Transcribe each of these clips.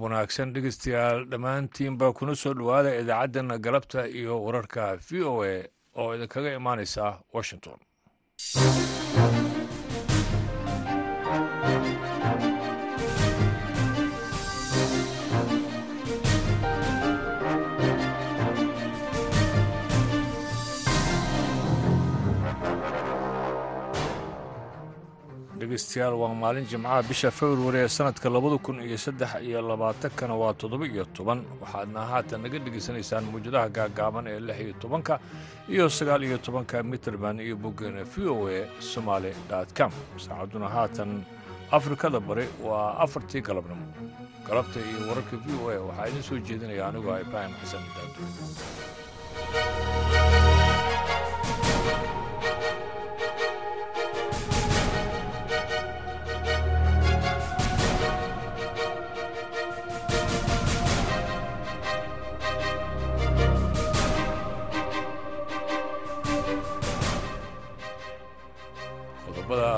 galab wanaagsan dhegeystayaal dhammaantiinba kuna soo dhowaada idaacaddan galabta iyo wararka v o a oo idinkaga imaanaysa washington dhegeystayaal waa maalin jimcaha bisha februari ee sanadka labada kun iyo saddex iyo labaatankana waa toddoba iyo toban. Waxaadna haatan naga dhegaysanaysaan mawjadaha gaagaaban ee lix iyo tobanka iyo sagaal iyo tobanka mitrband iyo boggeena v o a somaali com. Saacadduna haatan afrikada bari waa afartii galabnimo galabta iyo wararka v o a waxaa idiin soo jeedinaya anigoo ibraahim xasan daado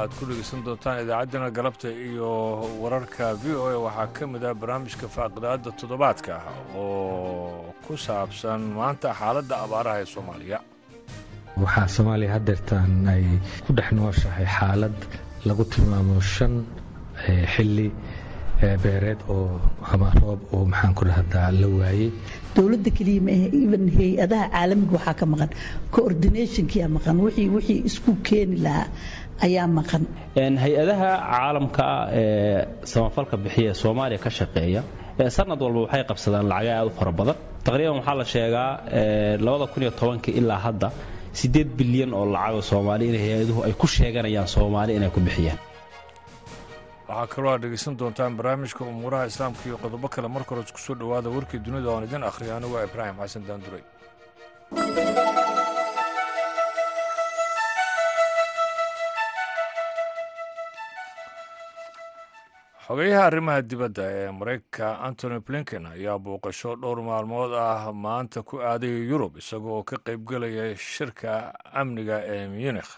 aad ku dhegeysan doontaan idaacaddana galabta iyo wararka v o a. Waxaa ka mid ah barnaamijka faaqidaadda toddobaadka oo ku saabsan maanta xaaladda abaaraha ee soomaaliya. Waxaa soomaaliya haddeertaan ay ku dhex nooshahay xaalad lagu tilmaamo shan xilli beereed oo ama roob oo maxaan ku dhahdaa la waayey. Dowladda keliya maahe even hay'adaha caalamiga waxaa ka maqan. Coordinationkia maqan. Wixii wixii isku keeni lahaa ayaa maqan. Hay'adaha caalamka ee samafalka bixiya ee soomaaliya ka shaqeeya sanad walba waxay qabsadaan lacaga aad u fara badan. Taqriiban waxaa la sheegaa ilaa hadda siddeed bilyan oo lacago soomaali in hay'aduhu ay ku sheeganayaan soomaali inay ku bixiyaan. Waxaa kaloo aad dhegaysan doontaan barnaamijka umuuraha islaamka iyo qodobo kale. Marka hore isku soo dhowaada warkii dunida oon idin akhriya anigu waa ibraahim xasan daanduray xogeyaha arrimaha dibadda ee maraykanka antony blinken ayaa booqasho dhowr maalmood ah maanta ku aaday yurub isagoo ka qaybgelaya shirka amniga ee munikh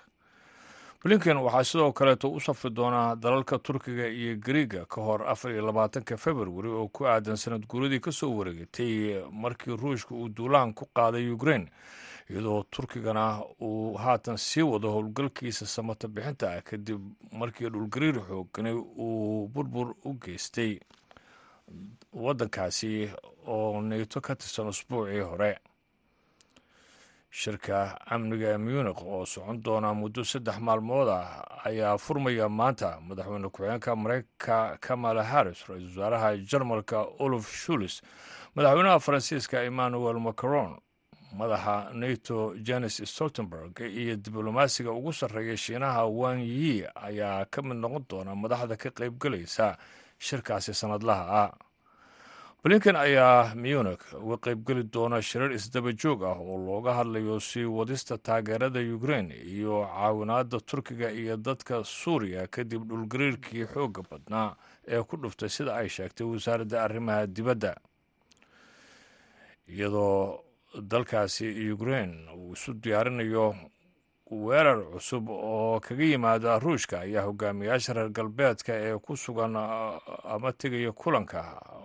blinken waxaa sidoo kaleeto u safri doonaa dalalka turkiga iyo gariiga ka hor afar iyo labaatanka februari oo ku aadan sanad guuradii ka soo wareegatay markii ruushka uu duulaan ku qaaday ukrein iyadoo turkigana uu haatan sii wado howlgalkiisa samata bixinta ah kadib markii dhulgariir xoogani uu burbur u geystay waddankaasi oo neyto ka tirsan usbuucii hore. Shirka amniga munikh oo socon doona muddo saddex maalmood ah ayaa furmaya maanta madaxweyne ku-xigeenka mareykanka kamala harris ra'iisul wasaaraha jarmalka olaf shulis madaxweynaha faransiiska emmanuel macron madaxa nato janes stoltenberg iyo diblomaasiga ugu sarreeya shiinaha wang yi ayaa ka mid noqon doona madaxda ka qaybgelaysa shirkaasi sannadlaha ah. Blinken ayaa munik uga qaybgeli doona shirar isdaba joog ah oo looga hadlayo sii wadista taageerada ukrein iyo caawinaadda turkiga iyo dadka suuriya kadib dhulgariirkii xoogga badnaa ee ku dhuftay sida ay sheegtay wasaaradda arrimaha dibadda. Iyadoo dalkaasi ukrein uu isu diyaarinayo weerar cusub oo kaga yimaada ruushka ayaa hogaamiyaasha reer galbeedka ee ku sugan ama tegaya kulanka.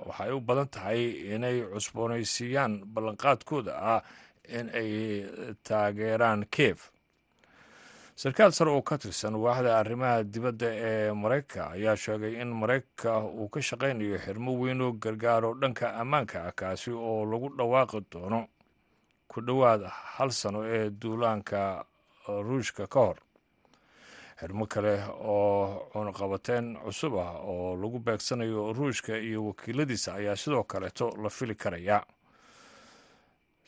Waxay u badan tahay inay cusboonaysiiyaan ballanqaadkooda ah in ay taageeraan kiev sarkaal sare oo ka tirsan waaxda arrimaha dibadda ee maraykanka ayaa sheegay in maraykanka uu ka shaqaynayo xirmo weyn oo gargaaro dhanka ammaanka ah kaasi oo lagu dhawaaqi doono ku dhowaad hal sano ee duulaanka ruushka ka hor. Xirmo kale oo cunaqabateyn cusub ah oo lagu beegsanayo ruushka iyo wakiiladiisa ayaa sidoo kaleeto la fili karaya.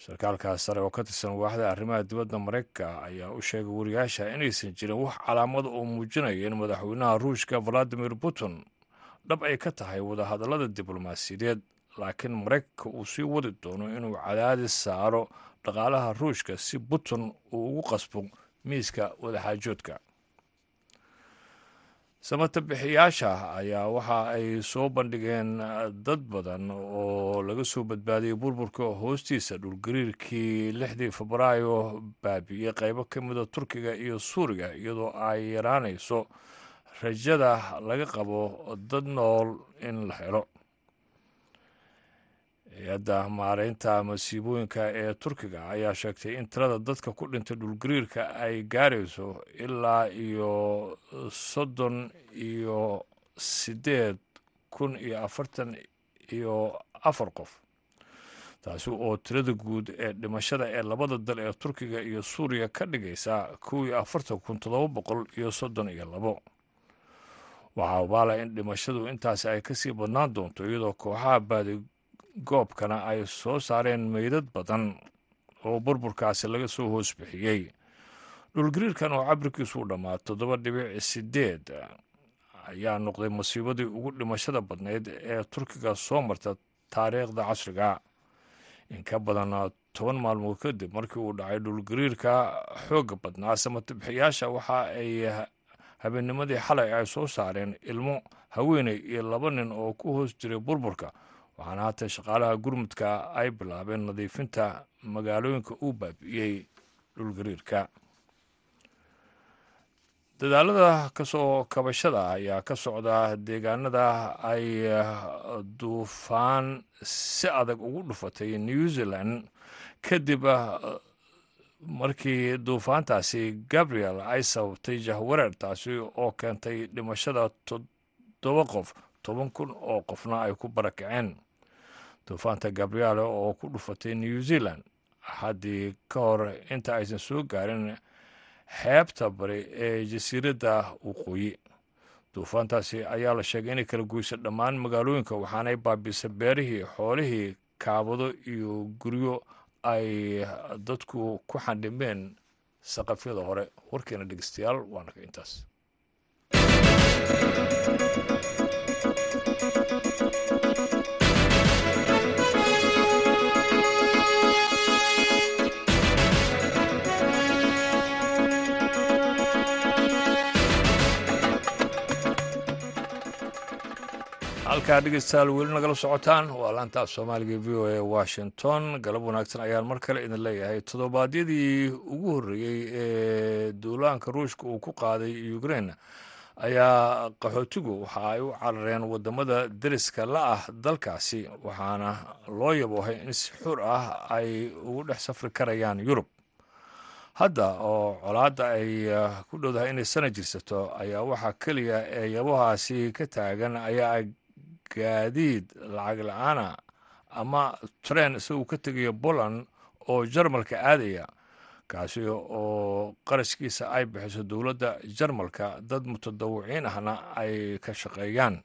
Sarkaalkaas sare oo ka tirsan waaxda arrimaha dibadda maraykanka ayaa u sheegay wariyaasha inaysan jirin wax calaamada oo muujinaya in madaxweynaha ruushka valadimir putin dhab ay ka tahay wadahadallada diblomaasiyadeed laakiin maraykanka uu sii wadi doono inuu cadaadis saaro dhaqaalaha ruushka si putin uu ugu qasbo miiska wadaxaajoodka. Samata bixiyaasha ayaa waxa ay soo bandhigeen dad badan oo laga soo badbaadiyey burburka hoostiisa dhulgariirkii lixdii febraayo baabi'iyey qaybo ka mida turkiga iyo suuriya iyadoo ay yaraanayso rajada laga qabo dad nool in la helo hay'adda maareynta masiibooyinka ee turkiga ayaa sheegtay in tirada dadka ku dhintay dhulgariirka ay gaarayso ilaa iyo soddon iyo siddeed kun iyo afartan iyo afar qof taasi oo tirada guud ee dhimashada ee labada dal ee turkiga iyo suuriya ka dhigaysa kow iyo afartan kun toddoba boqol iyo soddon iyo labo. Waxaa ubaala in dhimashadu intaasi ay ka sii badnaan doonto iyadoo kooxaha baadi goobkana ay soo saareen meydad badan oo burburkaasi laga soo hoos bixiyey. Dhulgariirkan oo cabirkiisu u dhammaa toddoba dhibic sideed ayaa noqday masiibadii ugu dhimashada badnayd ee turkiga soo marta taariikhda casriga. In ka badan toban maalmood kadib markii uu dhacay dhulgariirka xoogga badnaa samatabixiyaasha waxa ay habeennimadii xalay ay soo saareen ilmo haweeney iyo laba nin oo ku hoos jiray burburka waxaana haatan shaqaalaha gurmudka ay bilaabeen nadiifinta magaalooyinka uu baabi'iyey dhulgariirka dadaalada ka soo kabashada ayaa ka socda deegaanada ay duufaan si adag ugu dhufatay new zealand. Kadib markii duufaantaasi gabriel ay sababtay jahwareer taasi oo keentay dhimashada toddoba qof toban kun oo qofna ay ku barakaceen duufaanta gabriele oo ku dhufatay new zealand. Haddii ka hor inta aysan soo gaarin xeebta bari ee jasiiradda waqooyi duufaantaasi ayaa la sheegay inay kala goysa dhammaan magaalooyinka waxaanay baabisa beerihii xoolihii kaabado iyo guryo ay dadku ku xandhimeen saqafyada hore. Warkeena dhegeystayaal waana ka intaas halkaa dhegeystayaal weli nagala socotaan. Waa laanta af soomaaliga v o e washington. Galab wanaagsan ayaan mar kale idin leeyahay. Toddobaadyadii ugu horreeyey ee duulaanka ruushka uu ku qaaday ukrain ayaa qaxootigu waxa ay u carareen waddamada deriska la ah dalkaasi waxaana loo yaboohay in si xur ah ay ugu dhex safri karayaan yurub. Hadda oo colaadda ay ku dhowdahay inay sana jirsato ayaa waxaa keliya ee yabahaasi ka taagan ayaa gaadiid lacag la'aana ama tren isaguu ka tegaya poland oo jarmalka aadaya kaasi oo qarashkiisa ay bixiso dowladda jarmalka dad mutadawiciin ahna ay ka shaqeeyaan.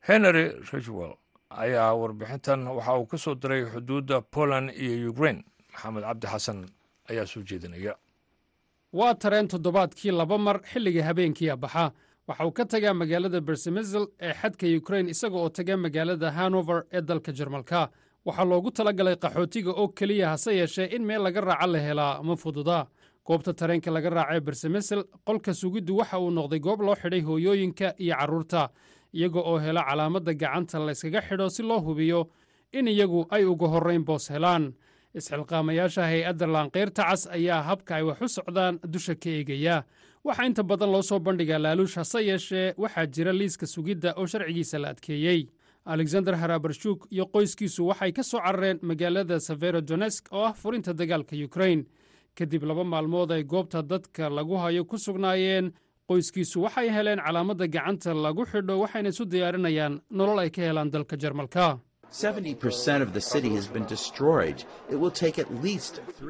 Henry ridgwell ayaa warbixintan waxa uu ka soo diray xuduudda poland iyo ukrain maxamed cabdi xasan ayaa soo jeedinaya. Waa tareen toddobaadkii laba mar xilliga habeenkiia baxa waxa uu ka tagaa magaalada bersemesel ee xadka yukrain isaga oo taga magaalada hanover ee dalka jarmalka. Waxaa loogu tala galay qaxootiga oo keliya hase yeeshee in meel laga raaca la helaa ma fududa. Goobta tareenka laga raacee bersemesel qolka sugiddu waxa uu noqday goob loo xidhay hooyooyinka iyo carruurta iyaga oo hela calaamadda gacanta layskaga xidho si loo hubiyo in iyagu ay uga horrayn boos helaan. Isxilqaamayaasha hay'adda laanqayrta cas ayaa habka ay wax u socdaan dusha ka eegaya waxaa inta badan loo soo bandhigaa laaluush hase yeeshee waxaa jira liiska sugidda oo sharcigiisa la adkeeyey. Alexander harabarshuk iyo qoyskiisu waxay ka soo carareen magaalada severodonesk oo ah furinta dagaalka yukrain kadib laba maalmood ay goobta dadka lagu hayo ku sugnaayeen qoyskiisu waxay heleen calaamadda gacanta lagu xidho waxayna isu diyaarinayaan nolol ay ka helaan dalka jarmalka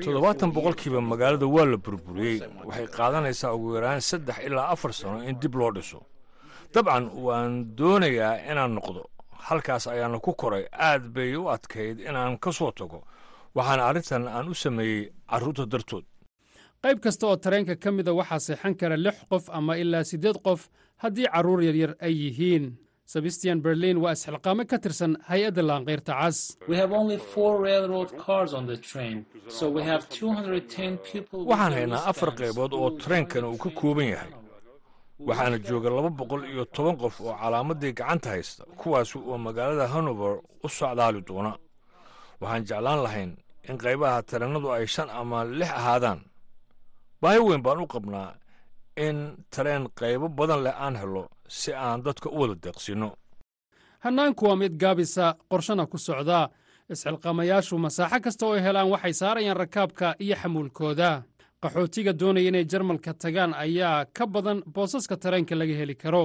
toddobaatan boqolkiiba magaalada waa la burburiyey. Waxay qaadanaysaa ugu yaraan saddex ilaa afar sano in dib loo dhiso. Dabcan waan doonayaa inaan noqdo. Halkaas ayaana ku koray. Aad bay u adkayd inaan ka soo tago. Waxaana arrintan aan u sameeyey carruurta dartood. Qayb kasta oo tareenka ka mida waxaa seexan kara lix qof ama ilaa siddeed qof haddii carruur yaryar ay yihiin sebastian berlin waa isxilqaame ka tirsan hay'adda laanqayrta cas. Waxaan haynaa afar qaybood oo tareenkan uu ka kooban yahay. Waxaana jooga laba boqol iyo toban qof oo calaamaddii gacanta haysta kuwaas oo magaalada hanover u socdaali doona. Waxaan jeclaan lahayn in qaybaha tareennadu ay shan ama lix ahaadaan. Baahi weyn baan u qabnaa in tareen qaybo badan leh aan helo si aan dadka u wada deeqsinno hannaanku waa mid gaabisa qorshana ku socdaa isxilqaamayaashu masaaxo kasta oo ay helaan waxay saarayaan rakaabka iyo xamuulkooda. Qaxootiga doonaya inay jarmalka tagaan ayaa ka badan boosaska tareenka laga heli karo.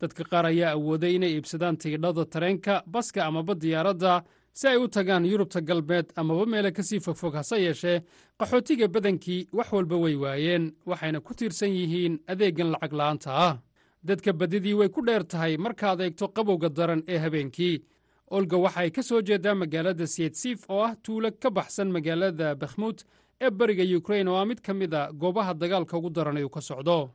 Dadka qaar ayaa awooday inay iibsadaan tigidhada tareenka baska amaba diyaaradda si ay u tagaan yurubta galbeed amaba meele ka sii fogfog hase yeeshee. Qaxootiga badankii wax walba way waayeen waxayna ku tiirsan yihiin adeeggan lacag la'aanta ah dadka badidii way ku dheer tahay markaad eegto qabowga daran ee habeenkii. Olga waxa ay ka soo jeedaa magaalada siyedsiif oo ah tuulo ka baxsan magaalada bakhmuud ee bariga yukrain oo ah mid ka mid a goobaha dagaalka ugu daran uu ka socdo.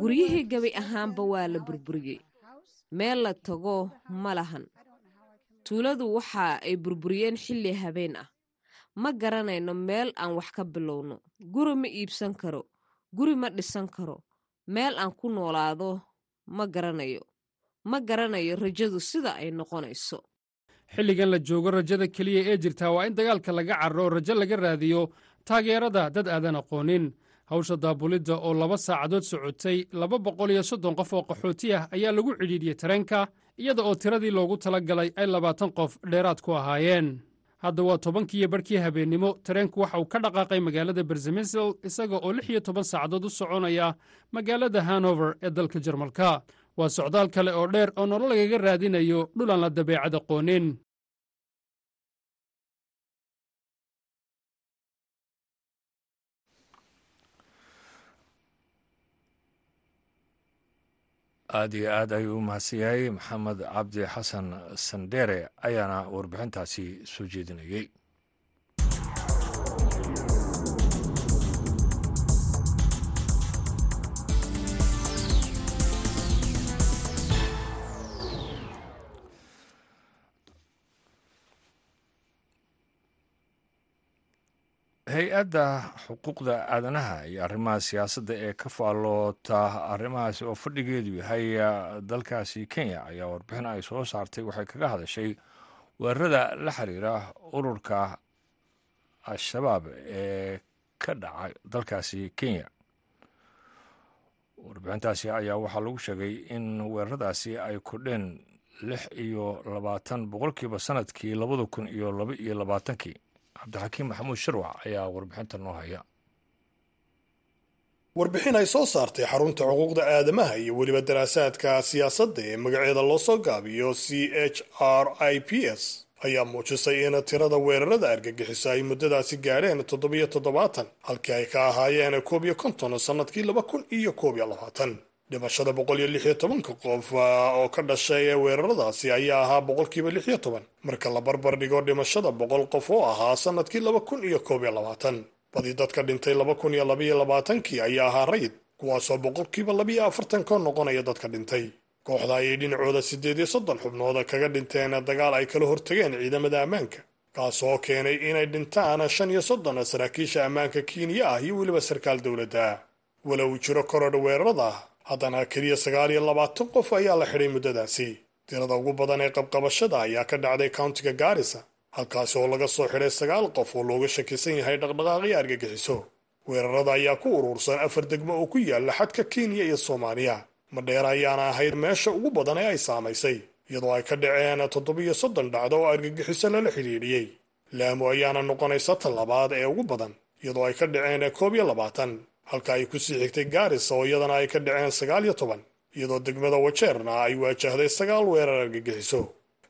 Guryihii gebi ahaanba waa la burburiyey. Meel la tago ma lahan. Tuuladu waxa ay burburiyeen xilli habeen ah ma garanayno meel aan wax ka bilowno. Guri ma iibsan karo. Guri ma dhisan karo. Meel aan ku noolaado ma garanayo. Ma garanayo rajadu sida ay noqonayso. Xilligan la joogo rajada keliya ee jirtaa waa in dagaalka laga carro rajo laga raadiyo taageerada dad aadan aqoonin. Hawsha daabulidda oo laba saacadood socotay laba boqol iyo soddon qof oo qaxooti ah ayaa lagu cidhiidhiyey tareenka iyada oo tiradii loogu tala galay ay labaatan qof dheeraad ku ahaayeen hadda waa tobankiiyo barhkii habeennimo. Tareenku waxa uu ka dhaqaaqay magaalada berzemesel isaga oo lix iyo toban saacadood u soconaya magaalada hanover ee dalka jarmalka. Waa socdaal kale oo dheer oo nolol lagaga raadinayo dhulaan la dabeecad aqoonin aad iyo aad ayuu u mahadsan yahay maxamed cabdi xasan sandheere ayaana warbixintaasi soo jeedinayey hay'adda xuquuqda aadanaha iyo arrimaha siyaasadda ee ka faalloota arrimahaasi oo fadhigeedu yahay dalkaasi kenya ayaa warbixin ay soo saartay waxay kaga hadashay weerarada la xiriira ururka al-shabaab ee ka dhaca dalkaasi kenya. Warbixintaasi ayaa waxaa lagu sheegay in weeraradaasi ay kordheen lix iyo labaatan boqolkiiba sannadkii labada kun iyo laba iyo labaatankii cabdixakiim maxamuud sharwac ayaa warbixinta noo haya. Warbixin ay soo saartay xarunta xuquuqda aadamaha iyo weliba daraasaadka siyaasadda ee magaceeda loo soo gaabiyo c h r i p s ayaa muujisay in tirada weerarada argagixisa ay muddadaasi gaadheen toddobiyo toddobaatan halkii ay ka ahaayeen koob iyo konton sannadkii laba kun iyo koob iyo labaatan dhimashada boqol iyo lix iyo tobanka qof oo ka dhashay ee weeraradaasi ayaa ahaa boqolkiiba lix iyo toban. Marka la barbar dhigo dhimashada boqol qof oo ahaa sannadkii laba kun iyo koob iyo labaatan. Badi dadka dhintay laba kun iyo labaiyo labaatankii ayaa ahaa rayid kuwaasoo boqolkiiba labiyo afartan ka noqonaya dadka dhintay. Kooxda ayay dhinacooda siddeed iyo soddon xubnooda kaga dhinteen dagaal ay kala hortageen ciidamada ammaanka kaasoo keenay inay dhintaan shan iyo soddon saraakiisha ammaanka kiiniya ah iyo weliba sarkaal dowladda. Wala uu jiro korodh weerarada haddana keliya sagaal iyo labaatan qof ayaa la xidhay muddadaasi. Tirada ugu badan ee qabqabashada ayaa ka dhacday countiga gaarisa halkaasi oo laga soo xidhay sagaal qof oo looga shakisan yahay dhaqdhaqaaqyo argagixiso. Weerarada ayaa ku urursan afar degmo oo ku yaalla xadka kenya iyo soomaaliya. Madheer ayaana ahayd meesha ugu badan ee ay saamaysay iyadoo ay ka dhaceen toddobiyo soddon dhacdo oo argagixiso lala xidhiidhiyey laamo ayaana noqonaysa tallabaad ee ugu badan iyadoo ay ka dhaceen koob iyo labaatan halka ay ku sii xigtay gaarisa oo iyadana ay ka dhaceen sagaal iyo toban iyadoo degmada wajeerna ay waajahday sagaal weerar argagixiso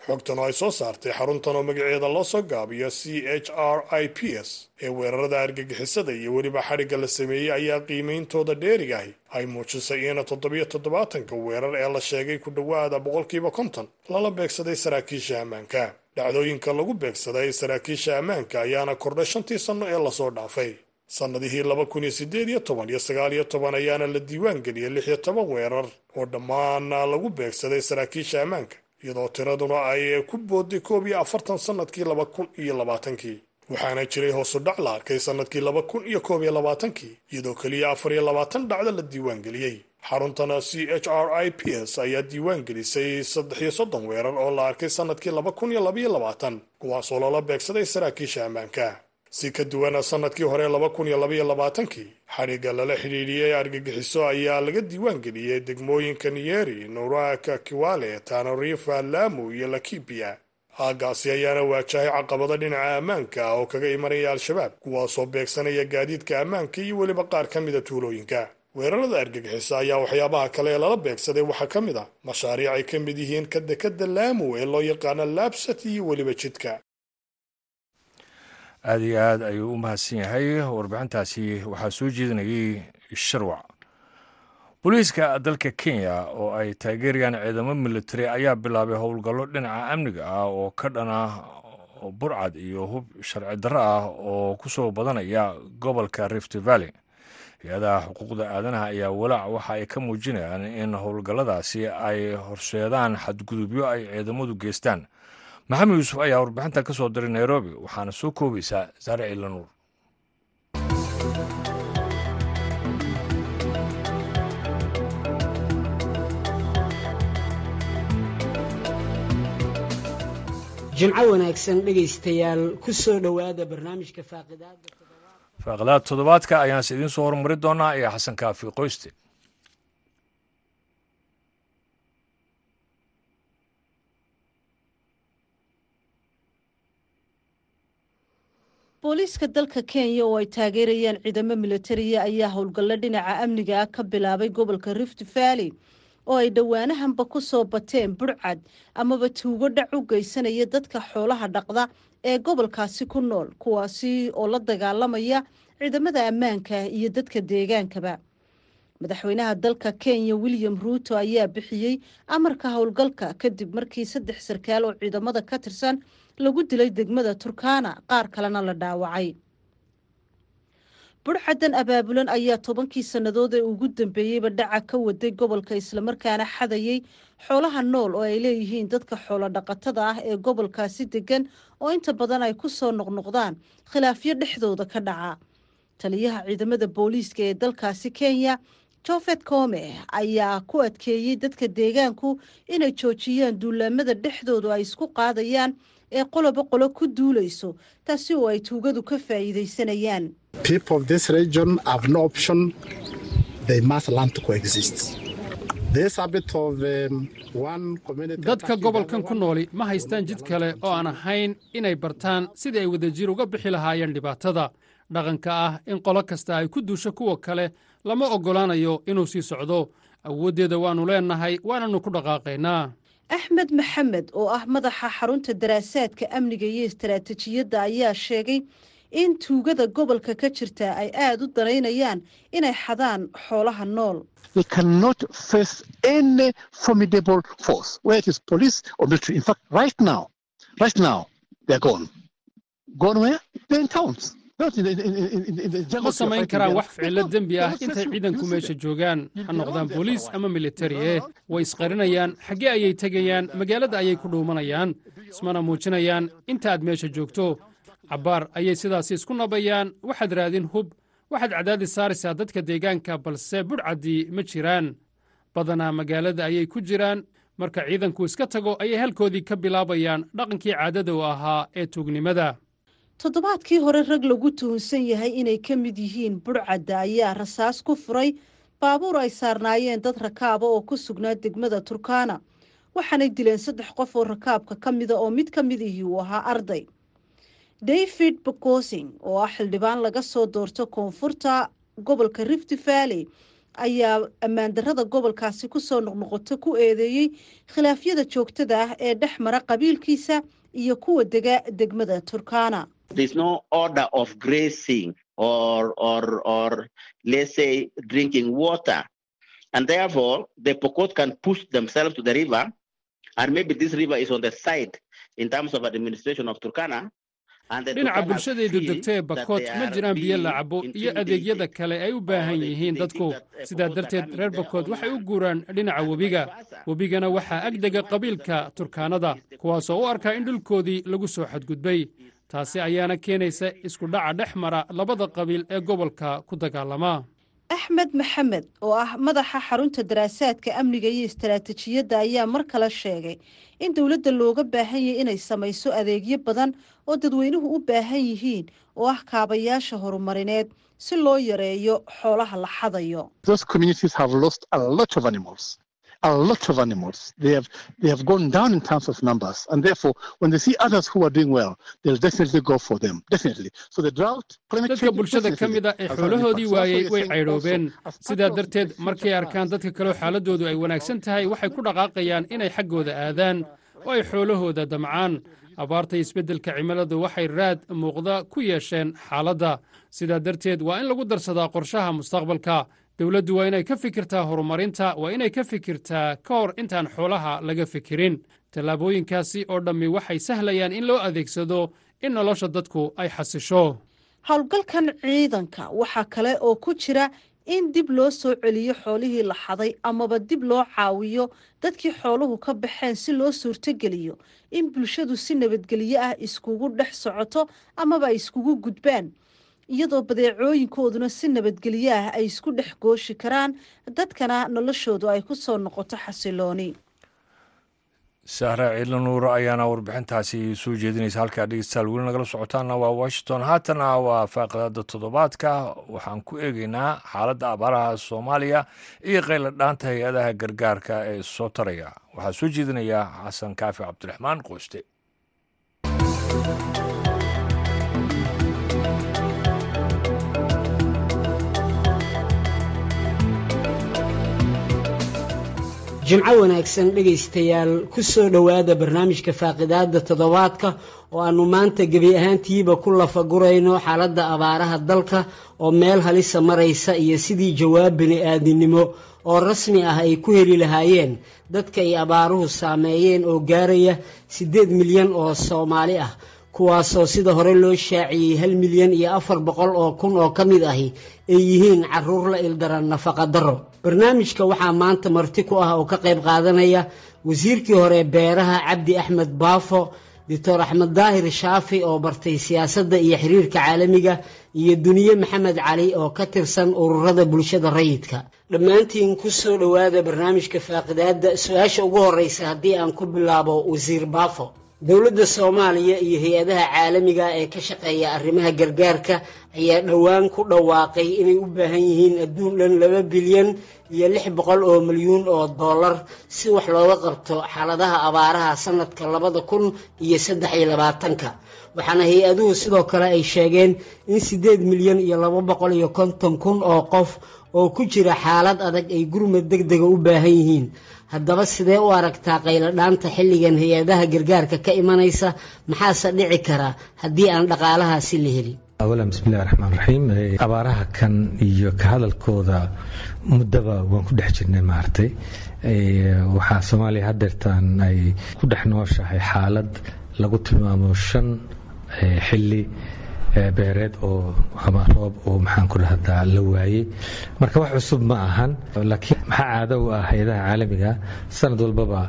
xogtan oo ay soo saartay xaruntan oo magaceeda loo soo gaabiyo c h r i p s ee weerarada argagixisada iyo weliba xadhigga la sameeyey ayaa qiimeyntooda dheerigahi ay muujisay in toddobiyo toddobaatanka weerar ee la sheegay ku dhowaada boqolkiiba konton lala beegsaday saraakiisha ammaanka. Dhacdooyinka lagu beegsaday saraakiisha ammaanka ayaana kordhay shantii sanno ee la soo dhaafay sannadihii laba kun iyo siddeed iyo toban iyo sagaal iyo toban ayaana la diiwaan geliyey lix iyo toban weerar oo dhammaana lagu beegsaday saraakiisha ammaanka iyadoo tiraduna ay ku booday koob iyo afartan sannadkii laba kun iyo labaatankii. Waxaana jiray hoosu dhac la arkay sannadkii laba kun iyo koob iyo labaatankii iyadoo keliya afar iyo labaatan dhacdo la diiwaan geliyey xaruntana c h r i p s ayaa diiwaan gelisay saddex iyo soddon weerar oo la arkay sannadkii laba kun iyo labaiyo labaatan kuwaasoo loola beegsaday saraakiisha ammaanka si ka duwana sannadkii hore laba kun iyo labaiyo labaatankii xadhigga lala xidhiidhiyey argagixiso ayaa laga diiwaan geliyey degmooyinka niyeri nowraka kiwale tanarifa lamu iyo lakibiya aagaasi ayaana waajahay caqabado dhinaca ammaanka ah oo kaga imanaya al-shabaab kuwaasoo beegsanaya gaadiidka ammaanka iyo weliba qaar ka mida tuulooyinka. Weerarada argagixisa ayaa waxyaabaha kale ee lala beegsaday waxaa ka mid a mashaariic ay ka mid yihiin ka dekadda laamu ee loo yaqaano laabsat iyo weliba jidka aada iyo aad ayuu u mahadsan yahay. Warbixintaasi waxaa soo jeedinayay sharwac booliiska dalka kenya oo ay taageerayaan ciidamo militari ayaa bilaabay howlgallo dhinaca amniga ah oo ka dhana burcad iyo hub sharci darro ah oo ku soo badanaya gobolka rift valley. Hay'adaha xuquuqda aadanaha ayaa walaac waxa ay ka muujinayaan in howlgalladaasi ay horseedaan xadgudubyo ay ciidamadu geystaan maxamed yuusuf ayaa warbixintan ka soo diray nairobi waxaana soo koobaysaa saare ciilanuur jimco wanaagsan dhegaystayaal ku soo dhowaada barnaamijka faaqidaada faaqidaad toddobaadka ayaanse idiin soo hormari doonaa iyo xasan kaafi qoyste booliiska dalka kenya oo ay taageerayaan ciidamo militariya ayaa howlgallo dhinaca amniga ah ka bilaabay gobolka rift valley oo ay dhowaanahanba ku soo bateen burcad amaba tuugo dhac u geysanaya dadka xoolaha dhaqda ee gobolkaasi ku nool kuwaasi oo la dagaalamaya ciidamada ammaanka iyo dadka deegaankaba. Madaxweynaha dalka kenya william ruuto ayaa bixiyey amarka howlgalka kadib markii saddex sarkaal oo ciidamada ka tirsan lagu dilay degmada turkana qaar kalena la dhaawacay. Burxadan abaabulan ayaa tobankii sannadood ee ugu dambeeyeyba dhaca ka waday gobolka islamarkaana xadayay xoolaha nool oo ay leeyihiin dadka xoolo dhaqatada ah ee gobolkaasi degan oo inta badan ay ku soo noqnoqdaan. Khilaafyo dhexdooda ka dhaca. Taliyaha ciidamada booliiska ee dalkaasi kenya jofet come ayaa ku adkeeyey dadka deegaanku inay joojiyaan duulaamada dhexdoodu ay isku qaadayaan ee qoloba qolo ku duulayso taasi oo ay tuugadu ka faa'iidaysanayaan. Dadka gobolkan ku nooli ma haystaan jid kale oo aan ahayn inay bartaan sidii ay wadajir uga bixi lahaayeen dhibaatada. Dhaqanka ah in qolo kasta ay ku duusho kuwa kale lama oggolaanayo inuu sii socdo. Awooddeeda waannu leennahay waananu ku dhaqaaqaynaa axmed maxamed oo ah madaxa xarunta daraasaadka amniga iyo istaraatijiyadda ayaa sheegay in tuugada gobolka ka jirta ay aada u danaynayaan inay xadaan xoolaha nool ma samayn karaan wax ficilo dembi ah. intay ciidanku meesha joogaan ha noqdaan booliis ama militari eh? way isqarinayaan xaggee ayay tegayaan magaalada ayay ku dhuumanayaan ismana muujinayaan. Inta aad meesha joogto cabbaar ayay sidaasi isku nabayaan. Waxaad raadin hub waxaad cadaadis saaraysaa dadka deegaanka balse budhcaddii ma jiraan. Badanaa magaalada ayay ku jiraan. Marka ciidanku iska tago ayay halkoodii ka bilaabayaan. Dhaqankii caadada u ahaa ee tuugnimada toddobaadkii hore rag lagu tuhunsan yahay inay ka mid yihiin budhcadda ayaa rasaas ku furay baabuur ay saarnaayeen dad rakaaba oo ku sugnaa degmada turkana. Waxaanay dileen saddex qof oo rakaabka ka mida oo mid ka midihii uu ahaa arday. David bokosing oo ah xildhibaan laga soo doorto koonfurta gobolka rift valley ayaa ammaandarrada gobolkaasi ku soo noqnoqoto ku eedeeyey khilaafyada joogtada ah ee dhex mara qabiilkiisa iyo kuwa dega degmada turkana There's no order of grazing or or or let's say drinking water, and therefore the Pokot can push themselves to the river, and maybe this river is on the side in terms of administration of Turkana. dhinaca bulshadaydu degto ee bakood ma jiraan biyo la cabo iyo adeegyada kale ay u baahan yihiin dadku. sidaa darteed reer bakood waxay u guuraan dhinaca webiga webigana waxaa agdega qabiilka turkaanada kuwaasoo u arkaa in dhulkoodii lagu soo xadgudbay taasi ayaana keenaysa isku dhaca dhex mara labada qabiil ee gobolka ku dagaalama. Axmed maxamed oo ah madaxa xarunta daraasaadka amniga iyo istaraatijiyadda ayaa mar kale sheegay in dowladda looga baahan yahay inay samayso adeegyo badan oo dadweynuhu u baahan yihiin oo ah kaabayaasha horumarineed si loo yareeyo xoolaha la xadayo a lot of animals. They have they have gone down in terms of numbers, and therefore, when they see others who are doing well, they'll definitely go for them. Definitely. So the drought, climate dadka bulshada ka mid a ee xoolahoodii waayey way caydhoobeen sidaa darteed markay arkaan dadka kaleo xaaladoodu ay wanaagsan tahay waxay ku dhaqaaqayaan inay xaggooda aadaan oo ay xoolahooda damcaan. abaarta isbeddelka cimiladu waxay raad muuqda ku yeesheen xaaladda. Sidaa darteed waa in lagu darsadaa qorshaha mustaqbalka dowladdu waa inay ka fikirtaa horumarinta waa inay ka fikirtaa ka hor intaan xoolaha laga fikirin. Tallaabooyinkaasi oo dhammi waxay sahlayaan in loo adeegsado in nolosha dadku ay xasisho. Howlgalkan ciidanka waxaa kale oo ku jira in dib loo soo celiyo xoolihii la xaday amaba dib loo caawiyo dadkii xooluhu ka baxeen si loo suurtogeliyo in bulshadu si nabadgelyo ah iskugu dhex socoto amaba ay iskugu gudbaan iyadoo badeecooyinkooduna si nabadgelyo ah ay isku dhex gooshi karaan dadkana noloshoodu ay ku soo noqoto xasilooni. Sahre ciidla nuur ayaana warbixintaasi soo jeedinaysa halkaa dhegeystayaal weli nagala socotaana waa washington. Haatana waa faaqidada toddobaadka. Waxaan ku eegeynaa xaaladda abaaraha soomaaliya iyo qayla dhaanta hay'adaha gargaarka ee soo taraya. Waxaa soo jeedinaya xasan kaafi cabdiraxmaan qooste jimco wanaagsan dhegaystayaal ku soo dhowaada barnaamijka faaqidaada toddobaadka oo aannu maanta gebi ahaantiiba ku lafagurayno xaaladda abaaraha dalka oo meel halisa maraysa iyo sidii jawaab bini-aadinimo oo rasmi ah ay ku heli lahaayeen. Dadka ay abaaruhu saameeyeen oo gaaraya siddeed milyan oo soomaali ah kuwaasoo sida hore loo shaaciyey hal milyan iyo afar boqol oo kun oo ka mid ahi ay yihiin carruur la ildaran nafaqa darro. Barnaamijka waxaa maanta marti ku ah oo ka qayb qaadanaya wasiirkii hore beeraha cabdi axmed baafo doctor axmed daahir shaafi oo bartay siyaasadda iyo xiriirka caalamiga iyo duniye maxamed cali oo ka tirsan ururada bulshada rayidka. Dhammaantiin ku soo dhowaada barnaamijka faaqidaadda su'aasha ugu horreysa haddii aan ku bilaabo wasiir baafo dowladda soomaaliya iyo hay'adaha caalamiga ee ka shaqeeya arrimaha gargaarka ayaa dhowaan ku dhawaaqay inay u baahan yihiin adduun dhan laba bilyan iyo lix boqol oo milyuun oo dollar si wax looga qabto xaaladaha abaaraha sanadka labada kun iyo saddex iyo labaatanka. Waxaana hay'aduhu sidoo kale ay sheegeen in siddeed milyan iyo laba boqol iyo konton kun oo qof oo ku jira xaalad adag ay gurmad deg dega u baahan yihiin haddaba sidee u aragtaa qayladhaanta xilligan hay'adaha gargaarka ka imanaysa? Maxaase dhici kara haddii aan dhaqaalahaasi la helin? Awalan bismillahi raxmaan raxiim abaaraha kan iyo ka hadalkooda muddaba waan ku dhex jirnay maartay. Waxaa soomaaliya hadeertaan ay ku dhex nooshahay xaalad lagu tilmaamo shan xilli beereed oo ama roob oo maxaan ku dhahdaa la waayey. Marka wax cusub ma ahan laakiin maxaa caado u ah hay'adaha caalamiga? Sanad walbaba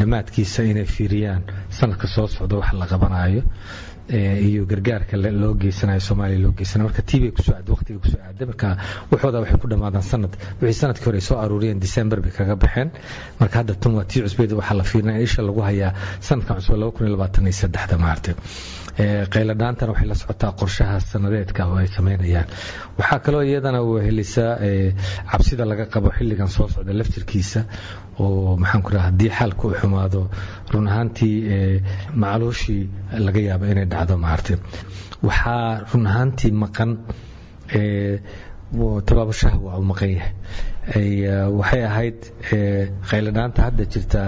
dhammaadkiisa inay fiiriyaan. Sanadka soo socda wax la qabanayo iyo gargaarka loo geysanayo soomaaliya loo geysanayo marka tiibay ku soo aad waqtiga ku soo aaday marka waxooda waxay ku dhammaadaan sanad. Wixii sannadkii hore soo aruuriyeen december bay kaga baxeen. Marka hadda tan waa tii cusbeed waxaa la fiirinaya isha lagu hayaa sanadka cusub laba kun iyo labaatan iyo saddexda maartay qayladhaantana waxay la socotaa qorshaha sanadeedka oo ay sameynayaan waxaa kaloo iyadana helisaa cabsida laga qabo xilligan soo socda laftirkiisa oo maxaan ku dhaha haddii xaalka u xumaado run ahaantii macluushii laga yaaba inay dhacdo maartay waxaa run ahaantii maqan tabaabashaha waa u maqan yahay waxay ahayd qayladhaanta hadda jirta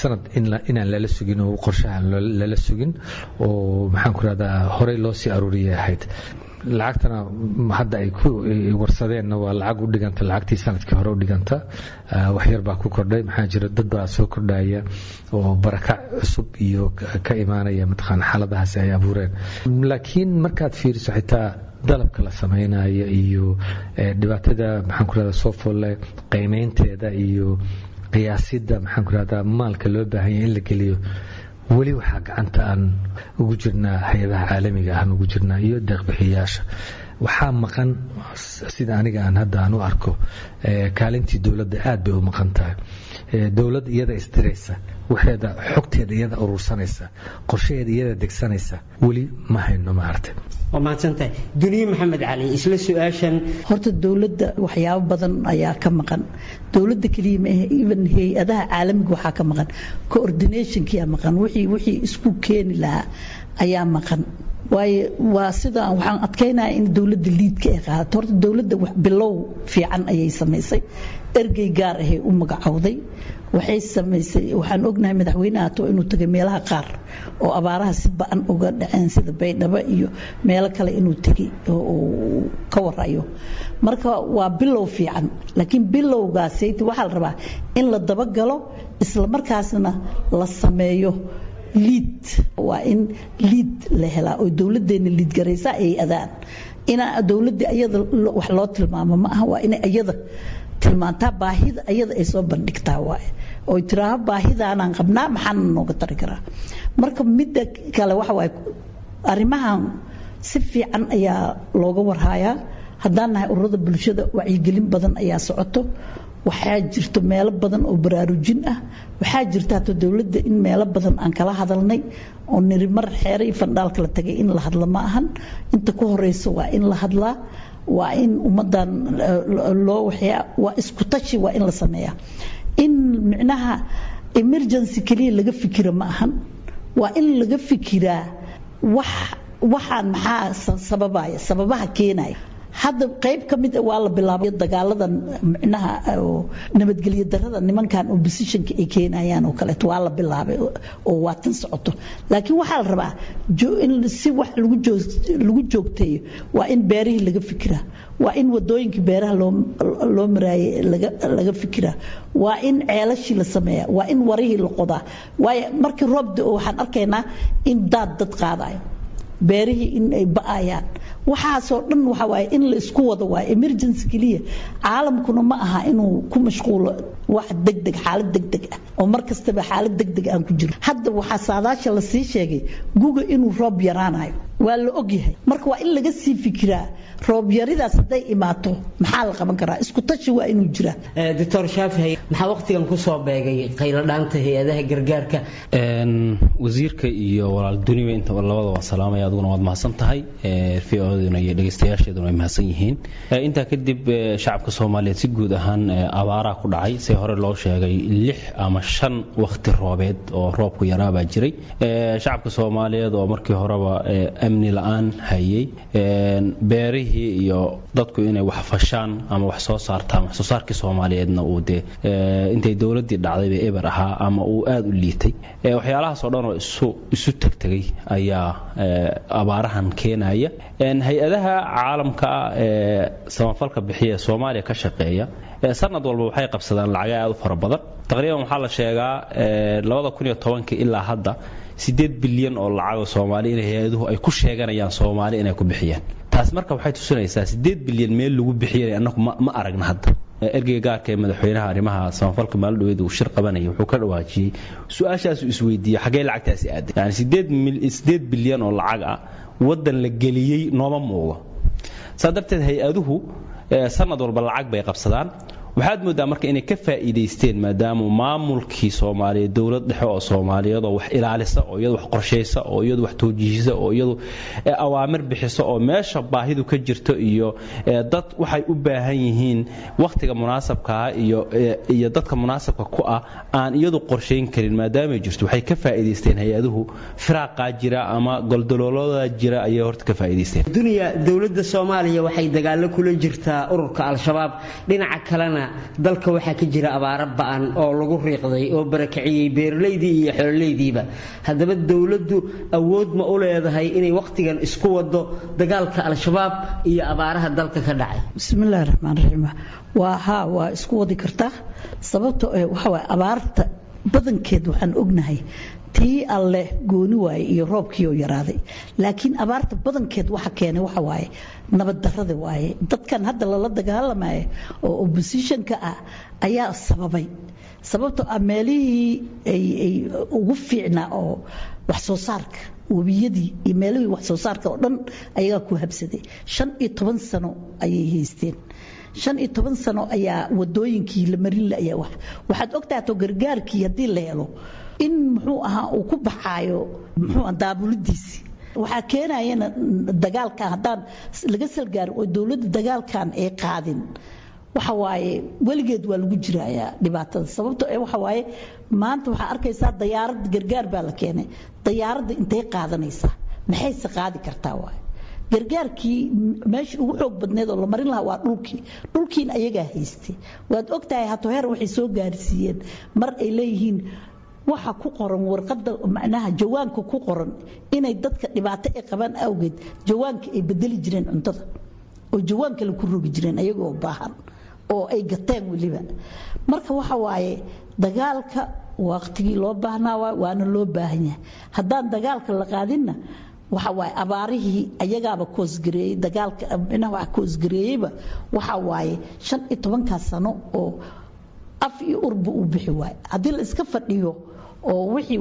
sanad inaan lala sugin oo qorshaha lala sugin oo maxaan ku rahdaa horey loo sii aruuriyay ahayd. Lacagtana hadda ay ku warsadeenna waa lacag u dhiganta lacagtii sannadkii hore u dhiganta. Waxyar baa ku kordhay maxaa jira dad baa soo kordhaya oo barakac cusub iyo ka imaanaya mataqaana xaaladahaasi ay abuureen. Laakiin markaad fiiriso xitaa dalabka la samaynayo iyo dhibaatada maxaan ku rahdaa soo folle qiimeynteeda iyo qiyaasidda maxaan ku rahdaa maalka loo baahanya in la geliyo. Weli waxaa gacanta aan ugu jirnaa hay'adaha caalamiga aan ugu jirnaa iyo deeqbixiyayaasha. Waxaa maqan sida aniga aan hadda aan u arko kaalintii dowladda aad bay u maqan tahay dowladda iyada isdiraysa waxeeda xogteeda iyada urursanaysa qorshaheeda iyada degsanaysa weli ma hayno maaragtay waa mahadsantahay. Duniye maxamed cali isla su'aashan. Horta dowladda waxyaabo badan ayaa ka maqan. Dowladda keliya maahe even hay'adaha caalamiga waxaa ka maqan. Coordinationkiyaa maqan. Wixii wixii isku keeni lahaa ayaa maqan. Waayo waa sida waxaan adkaynaya in dowladda liidka ay qaadato. Horta dowladda bilow fiican ayay samaysay ergey gaar ahay u magacowday. Waxay samaysay waxaan ognahay madaxweynaha to inuu tagay meelaha qaar oo abaaraha si ba'an uga dhaceen sida baydhabo iyo meelo kale inuu tegay oo ka warayo marka waa bilow fiican laakiin bilowgaasayt waxaa la rabaa in la dabagalo isla markaasna la sameeyo liid. Waa in liid la helaa oo dowladeena liid garaysa ay adaan. Ina dowladda ayada wax loo tilmaamo ma aha waa inay ayada tilmaantaa baahida ayada ay soo bandhigtaa waaye. Oo tiraaho baahidaanaan qabnaa maxaana nooga tari karaa. Marka midda kale waxa arrimahan si fiican ayaa looga warhayaa haddaan nahay ururada bulshada wacyigelin badan ayaa socoto. Waxaa jirto meelo badan oo baraarujin ah. Waxaa jirta hata dowladda in meelo badan aan kala hadalnay oo niri mar xeere iyo fandhaalka la tagay in la hadla ma ahan. Inta ku horeysa waa in la hadlaa waa in ummadan loo waxyaa waa isku tashi waa in la sameeyaa in micnaha emergency keliya laga fikira ma ahan. Waa in laga fikiraa wax waxaan maxaa sababaya sababaha keenaya hadda qayb ka mid waa la bilaabay dagaalada micnaha nabadgelyo darada nimankan oppositionka ay keenayaan oo kaleeto waa la bilaabay oo waa tan socoto. Laakiin waxaa la rabaa in si wax lagu joogteeyo waa in beerihii laga fikiraa waa in wadooyinkii beeraha loo maraayay laga fikiraa waa in ceelashii la sameeyaa waa in warihii la qodaa. Waayo markii roobda waxaan arkaynaa in daad dad qaadayo beerihii in ay ba'ayaan waxaasoo dhan waxa waaye in la isku wado waaye emergency keliya. Caalamkuna ma aha inuu ku mashquulo wax degdeg xaalad degdeg ah oo mar kastaba xaalad degdeg aan ku jiro hadda waxaa saadaasha la sii sheegay guga inuu roob yaraanayo. Waa la ogyahay marka waa in laga sii fikiraa roob yaridaas hadday imaato. Maxaa la qaban karaa? Isku tashi waa inuu jiraa doctor shaafihay maxaa waqtigan ku soo beegay qayladhaanta hay'adaha gargaarka? Wasiirka iyo walaal duniba inta labada salaamaya adiguna waad mahadsan tahay. V-oduna iyo dhegeystayaasheeduna way mahadsan yihiin. Intaa kadib shacabka soomaaliyeed si guud ahaan abaaraa ku dhacay. Si hore loo sheegay lix ama shan waqti roobeed oo roobku yaraabaa jiray. Shacabka soomaaliyeed oo markii horeba amni la'aan hayay. Beerihii iyo dadku inay wax fashaan ama wax soo saartaan wax soo saarkii soomaaliyeedna uu dee intay dowladdii dhacdayba eber ahaa ama uu aada u liitay. Waxyaalahaas oo dhan oo isu tegtegay ayaa abaarahan keenaya. Hay'adaha caalamka ee samafalka bixiya soomaaliya ka shaqeeya sanad walba waxay qabsadaan lacaga aada u fara badan. Taqriiban waxaa la sheegaa ilaa hadda bilyan oo lacaga soomaali in hay'aduhu ay ku sheeganayaan soomaali inay ku bixiyaan taas marka waxay tusinaysaa sideed bilyan meel lagu bixiyay annagu ma aragna hadda. Ergeyga gaarka ee madaxweynaha arrimaha samafalka maalidhaweed uu shir qabanayay wuxuu ka dhawaajiyey su'aashaasuu isweydiiyey xaggee lacagtaasi aaday. Yani sideed bilyan oo lacag ah waddan la geliyey nooma muuqdo saa darteed hay'aduhu sanad walba lacag bay qabsadaan waxaad moodaa marka inay ka faa'iidaysteen maadaama maamulkii soomaaliyeed dowlad dhexe oo soomaaliyeed oo wax ilaalisa oo iyadu wax qorshaysa oo iyadu wax toojihisa oo iyadu awaamir bixisa oo meesha baahidu ka jirto iyo dad waxay u baahan yihiin wakhtiga munaasabkaa iyo dadka munaasabka ku ah aan iyadu qorshayn karin maadaamay jirto. Waxay ka faa'iidaysteen hay'aduhu firaaqaa jira ama goldoloolada jira ayay horta ka faa'iidaysteen. Dunya dowladda soomaaliya waxay dagaalo kula jirtaa ururka al-shabaab. Dhinaca kalena dalka waxaa ka jira abaaro ba'an oo lagu riiqday oo barakiciyey beeralaydii iyo xoololeydiiba haddaba dowladdu awood ma u leedahay inay wakhtigan isku wado dagaalka al-shabaab iyo abaaraha dalka ka dhacay. Bismillahi raxmaan raxiim waa haa waa isku wadi kartaa sababta waxa waaye abaarta badankeed waxaan ognahay tii alle gooni waaye iyo roobkii oo yaraaday. Laakiin abaarta badankeed waxa keenay waxa waaye nabad darada waaye. Dadkan hadda lala dagaalamaya oo oppositionka ah ayaa sababay. Sababtoo ah meelihii ay ugu fiicnaa oo wax soo saarka webiyadii iyo meelihii wax soo saarka oo dhan ayagaa ku habsaday shan iyo toban sano ayay haysteen shan iyo toban sano ayaa wadooyinkii la marin layaa wax. Waxaad ogtaato gargaarkii haddii la helo in muxuu ahaa uu ku baxaayo muxuu daabulidiisi. Waxaa keenayana dagaalkan haddaan laga salgaarin oo dowladda dagaalkan ay qaadin. Waxa waaye weligeed waa lagu jirayaa dhibaatada sababto ee waxa waaye maanta waxaa arkaysaa dayaarad gargaar baa la keenay. Dayaaradda intay qaadanaysaa. Maxayse qaadi kartaa waaye gargaarkii meeshii ugu xoog badneed oo la marin lahaa waa dhulkii. Dhulkiina ayagaa haystay. Waad ogtahay hato heer waxay soo gaarsiiyeen. Mar ay leeyihiin waxa ku qoran warqada macnaha jawaanka ku qoran inay dadka dhibaato ay qabaan awgeed jawaanka ay bedeli jireen cuntada oo jawaan kale ku rogi jireen ayagoo baahan oo ay gateen weliba. Marka waxa waaye dagaalka waqtigii loo baahnaa waana loo baahan yahay. Haddaan dagaalka la qaadinna waxa waaye abaarihii ayagaaba koosgareeyey dagaalka waxa koosgareeyeyba waxa waaye shan iyo tobankaas sano oo af iyo urba uu bixi waaye. Haddii la iska fadhiyo oo wixii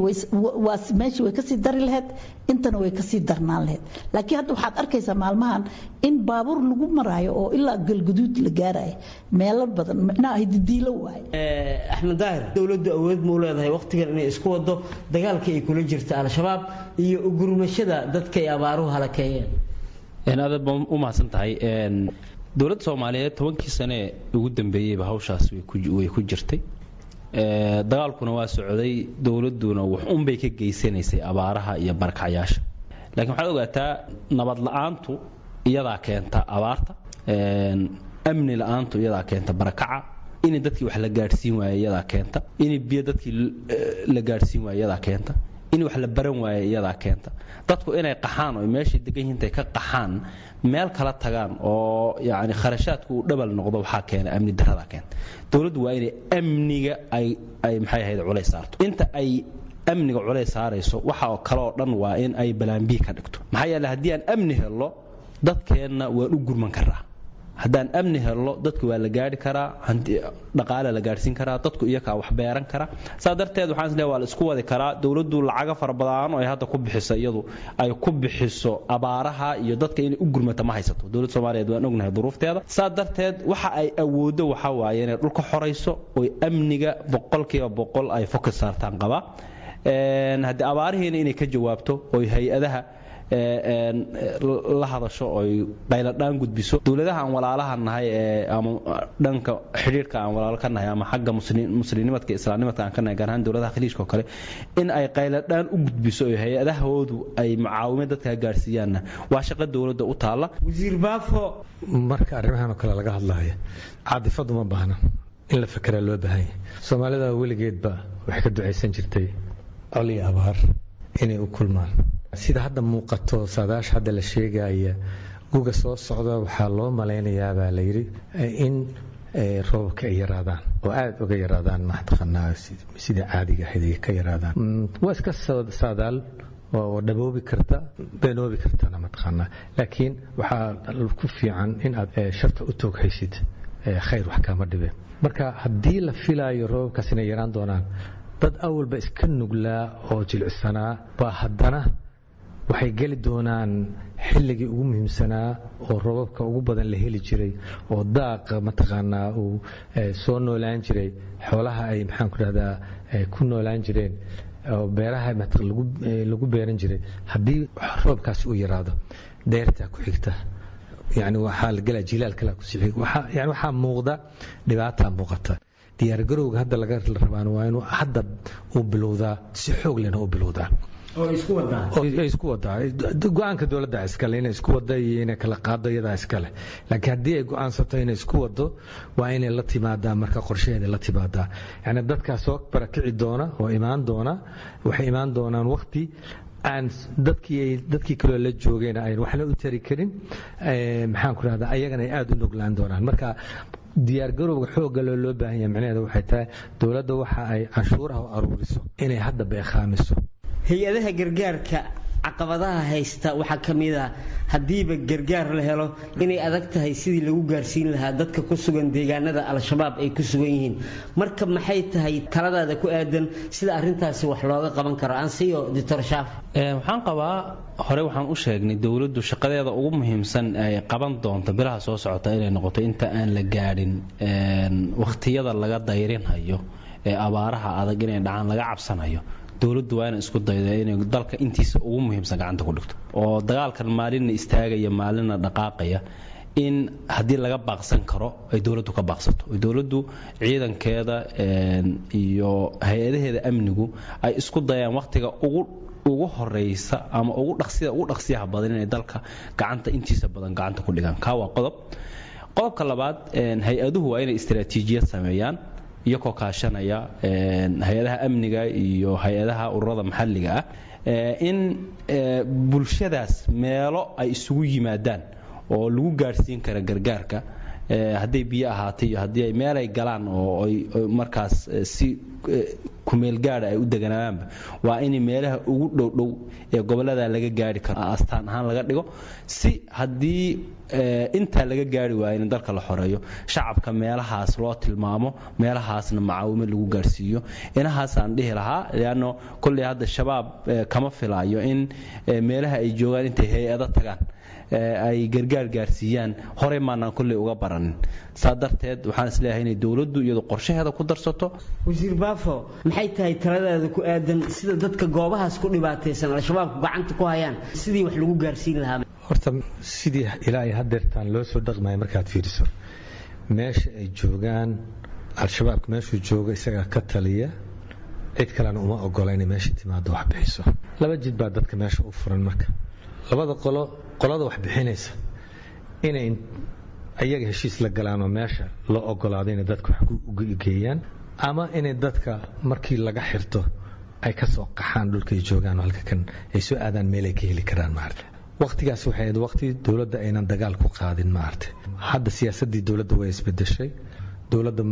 waa meeshii way ka sii dari lahayd intana way ka sii darnaan lahayd laakiin hadda waxaad arkaysaa maalmahan in baabuur lagu maraayo oo ilaa galguduud la gaarayo meelo badan micnaha hididiilo waaye. Axmed daahir dowladdu awood muu leedahay waqtigan inay isku wado dagaalkii ay kula jirta al-shabaab iyo ugurmashada dadka ay abaaruhu halakeeyeen. Aadaad baa u mahadsan tahay dowladda soomaaliyeed tobankii sane ugu dambeeyeyba hawshaas way ku jirtay dagaalkuna waa socday dowladduna wax unbay ka geysanaysay abaaraha iyo barakacyaasha laakiin waxaad ogaataa nabad la'aantu iyadaa keenta abaarta amni la'aantu iyadaa keenta barakaca in dadkii wax la gaadhsiin waaya iyadaa keenta in biyo dadkii la gaadhsiin waaya iyadaa keenta in wax la baran waaya iyadaa keenta. Dadku inay qaxaan oo meeshay degan yihiin ka qaxaan meel kala tagaan oo yani kharashaadku uu dhabal noqdo waxaa keena amni darada keenta. Dowladdu waa inay amniga ay ay maxay ahayd culays saarto. Inta ay amniga culays saarayso waxa oo kale oo dhan waa in ay balaambii ka dhigto. Maxaa yeele haddii aan amni hello dadkeenna waan u gurman karaa haddaan amni hello dadku waa la gaari karaa dhaqaale la gaadhsiin karaa dadku iyakaa wax beeran kara saa darteed waxaan waa la isku wadi karaa. Dowladdu lacaga fara badan oo ay hadda ku bixiso iyadu ay ku bixiso abaaraha iyo dadka inay u gurmata ma haysato. Dowladda soomaaliyeed waan ognahay duruufteeda. Saa darteed waxa ay awooddo waxa waaye inay dhulka xorayso oy amniga boqolkiiba boqol ay fokus saartaan qabaa haddii abaarihiina inay ka jawaabto oy hay'adaha la hadasho oy qayladhaan gudbiso. Dowladaha aan walaalaha nahay ee ama dhanka xidhiirka aan walaalo ka nahay ama xagga muslimnimadka islaamnimadka aan ka nahay gaar ahaan dowladaha khaliijka oo kale in ay qayladhaan u gudbiso oo hay'adahoodu ay mucaawime dadka gaadhsiiyaanna waa shaqo dowladda u taalla. Wasiir baafo. Marka arrimahan oo kale laga hadlaayo caadifadu ma baahna in la fekeraa loo baahan yahay soomaalida weligeedba waxay ka ducaysan jirtay col iyo abaar inay u kulmaan sida hadda muuqato saadaasha hadda la sheegaya guga soo socda waxaa loo malaynayaa baa layidhi in roobabka ay yaraadaan oo aada uga yaraadaan mataqaanaa sidii caadiga ahayd ay ka yaraadaan. Waa iska saadaal oo dhaboobi karta beenoobi kartana mataqaanaa laakiin waxaa ku fiican in aad sharta u toog haysid khayr wax kaama dhibe. Marka haddii la filaayo roobabkaas inay yaraan doonaan dad awalba iska nuglaa oo jilcisanaa baa haddana waxay geli doonaan xilligii ugu muhiimsanaa oo robabka ugu badan la heli jiray oo daaqa mataqaanaa uu soo noolaan jiray. Xoolaha ay maxaanku dhahdaa ku noolaan jireen oo beeraha lagu beeran jiray. Haddii roobkaasi uu yaraado deertaa ku xigta yani waxaa la gelaa jilaal kala ku sii yani waxaa muuqda dhibaataa muuqata. Diyaargarowga hadda laga rabaan waa inuu hadda uu bilowdaa si xoog lena u bilowdaa isku wadaa go'aanka dowladda iskale inay isku wada iyo inay kala qaado iyadaa iskale laakiin haddii ay go'aansato inay isku wado waa inay la timaadaa marka qorshaheeda la timaadaa. Yani dadkaa barakici doona oo imaan doona waxay imaan doonaan wakti aan dadkii kaloo la joogeen ayn waxna u tari karin maxaan ku rahdaa ayagana ay aada u nuglaan doonaan. Marka diyaargarowga xoogga loo loo baahan yahay micnaheedu waxay tahay dowladda waxa ay canshuuraha u aruuriso inay hadda beekhaamiso hay'adaha gargaarka caqabadaha haysta waxaa ka mid a haddiiba gargaar la helo inay adag tahay sidii lagu gaarsiin lahaa dadka ku sugan deegaanada al-shabaab ay ku sugan yihiin. Marka maxay tahay taladaada ku aadan sida arrintaasi wax looga qaban karo? Ansiyo doctor shaaf. Waxaan qabaa hore waxaan u sheegnay dowladdu shaqadeeda ugu muhiimsan ay qaban doonto bilaha soo socota inay noqoto inta aan la gaadhin wakhtiyada laga dayrinhayo ee abaaraha adag inay dhacaan laga cabsanayo dowladdu waa inay isku daydo inay dalka intiisa ugu muhiimsan gacanta ku dhigto. Oo dagaalkan maalinna istaagaya maalinna dhaqaaqaya in haddii laga baaqsan karo ay dowladdu ka baaqsato. Dowladdu ciidankeeda iyo hay'adaheeda amnigu ay isku dayaan wakhtiga ugu ugu horeysa ama ugu dhaqsida ugu dhaqsiyaha badan inay dalka gacanta intiisa badan gacanta ku dhigaan. Kaa waa qodob. Qodobka labaad hay'aduhu waa inay istaraatiijiyad sameeyaan iyagoo kaashanaya hay'adaha amniga iyo hay'adaha ururada maxalliga ah in bulshadaas meelo ay isugu yimaadaan oo lagu gaadhsiin kara gargaarka hadday biyo ahaatay iyo haddii ay meelay galaan oo markaas si kumeel gaadha ay u deganaadaanba waa in meelaha ugu dhowdhow ee gobollada laga gaari karo astaan ahaan laga dhigo si haddii intaa laga gaari waayo in dalka la xoreeyo shacabka meelahaas loo tilmaamo meelahaasna macaawimo lagu gaarsiiyo inahaasaan dhihi lahaa leanno kolley hadda shabaab kama filaayo in meelaha ay joogaan intay hay'ado tagaan ay gargaar gaarsiiyaan horey maanaan kolley uga baranin. Saa darteed waxaan is leeyahay inay dowladdu iyadu qorshaheeda ku darsato. Wasiir baafo maxay tahay taladaada ku aadan sida dadka goobahaas ku dhibaataysan al-shabaabku gacanta ku hayaan sidii wax lagu gaarsiin lahaa? Horta sidii ilaa ay hadeertaan loo soo dhaqmaya markaad fiiriso meesha ay joogaan al-shabaabka meeshuu jooga isagaa ka taliya cid kalena uma ogola inay meesha timaado wax bixiso. Laba jid baa dadka meesha u furan marka. Labada qolo qolada wax bixinaysa inay ayaga heshiis la galaanoo meesha loo ogolaado inay dadka wax ugeeyaan ama inay dadka markii laga xirto ay ka soo qaxaan joogaan oo halka kan ay soo aadaan meelay ka heli karaan maarata waqtigaas waxay ahayd waqti dowladda aynan dagaal ku qaadin maarata hadda siyaasaddii dowladda way isbedeshay dowladda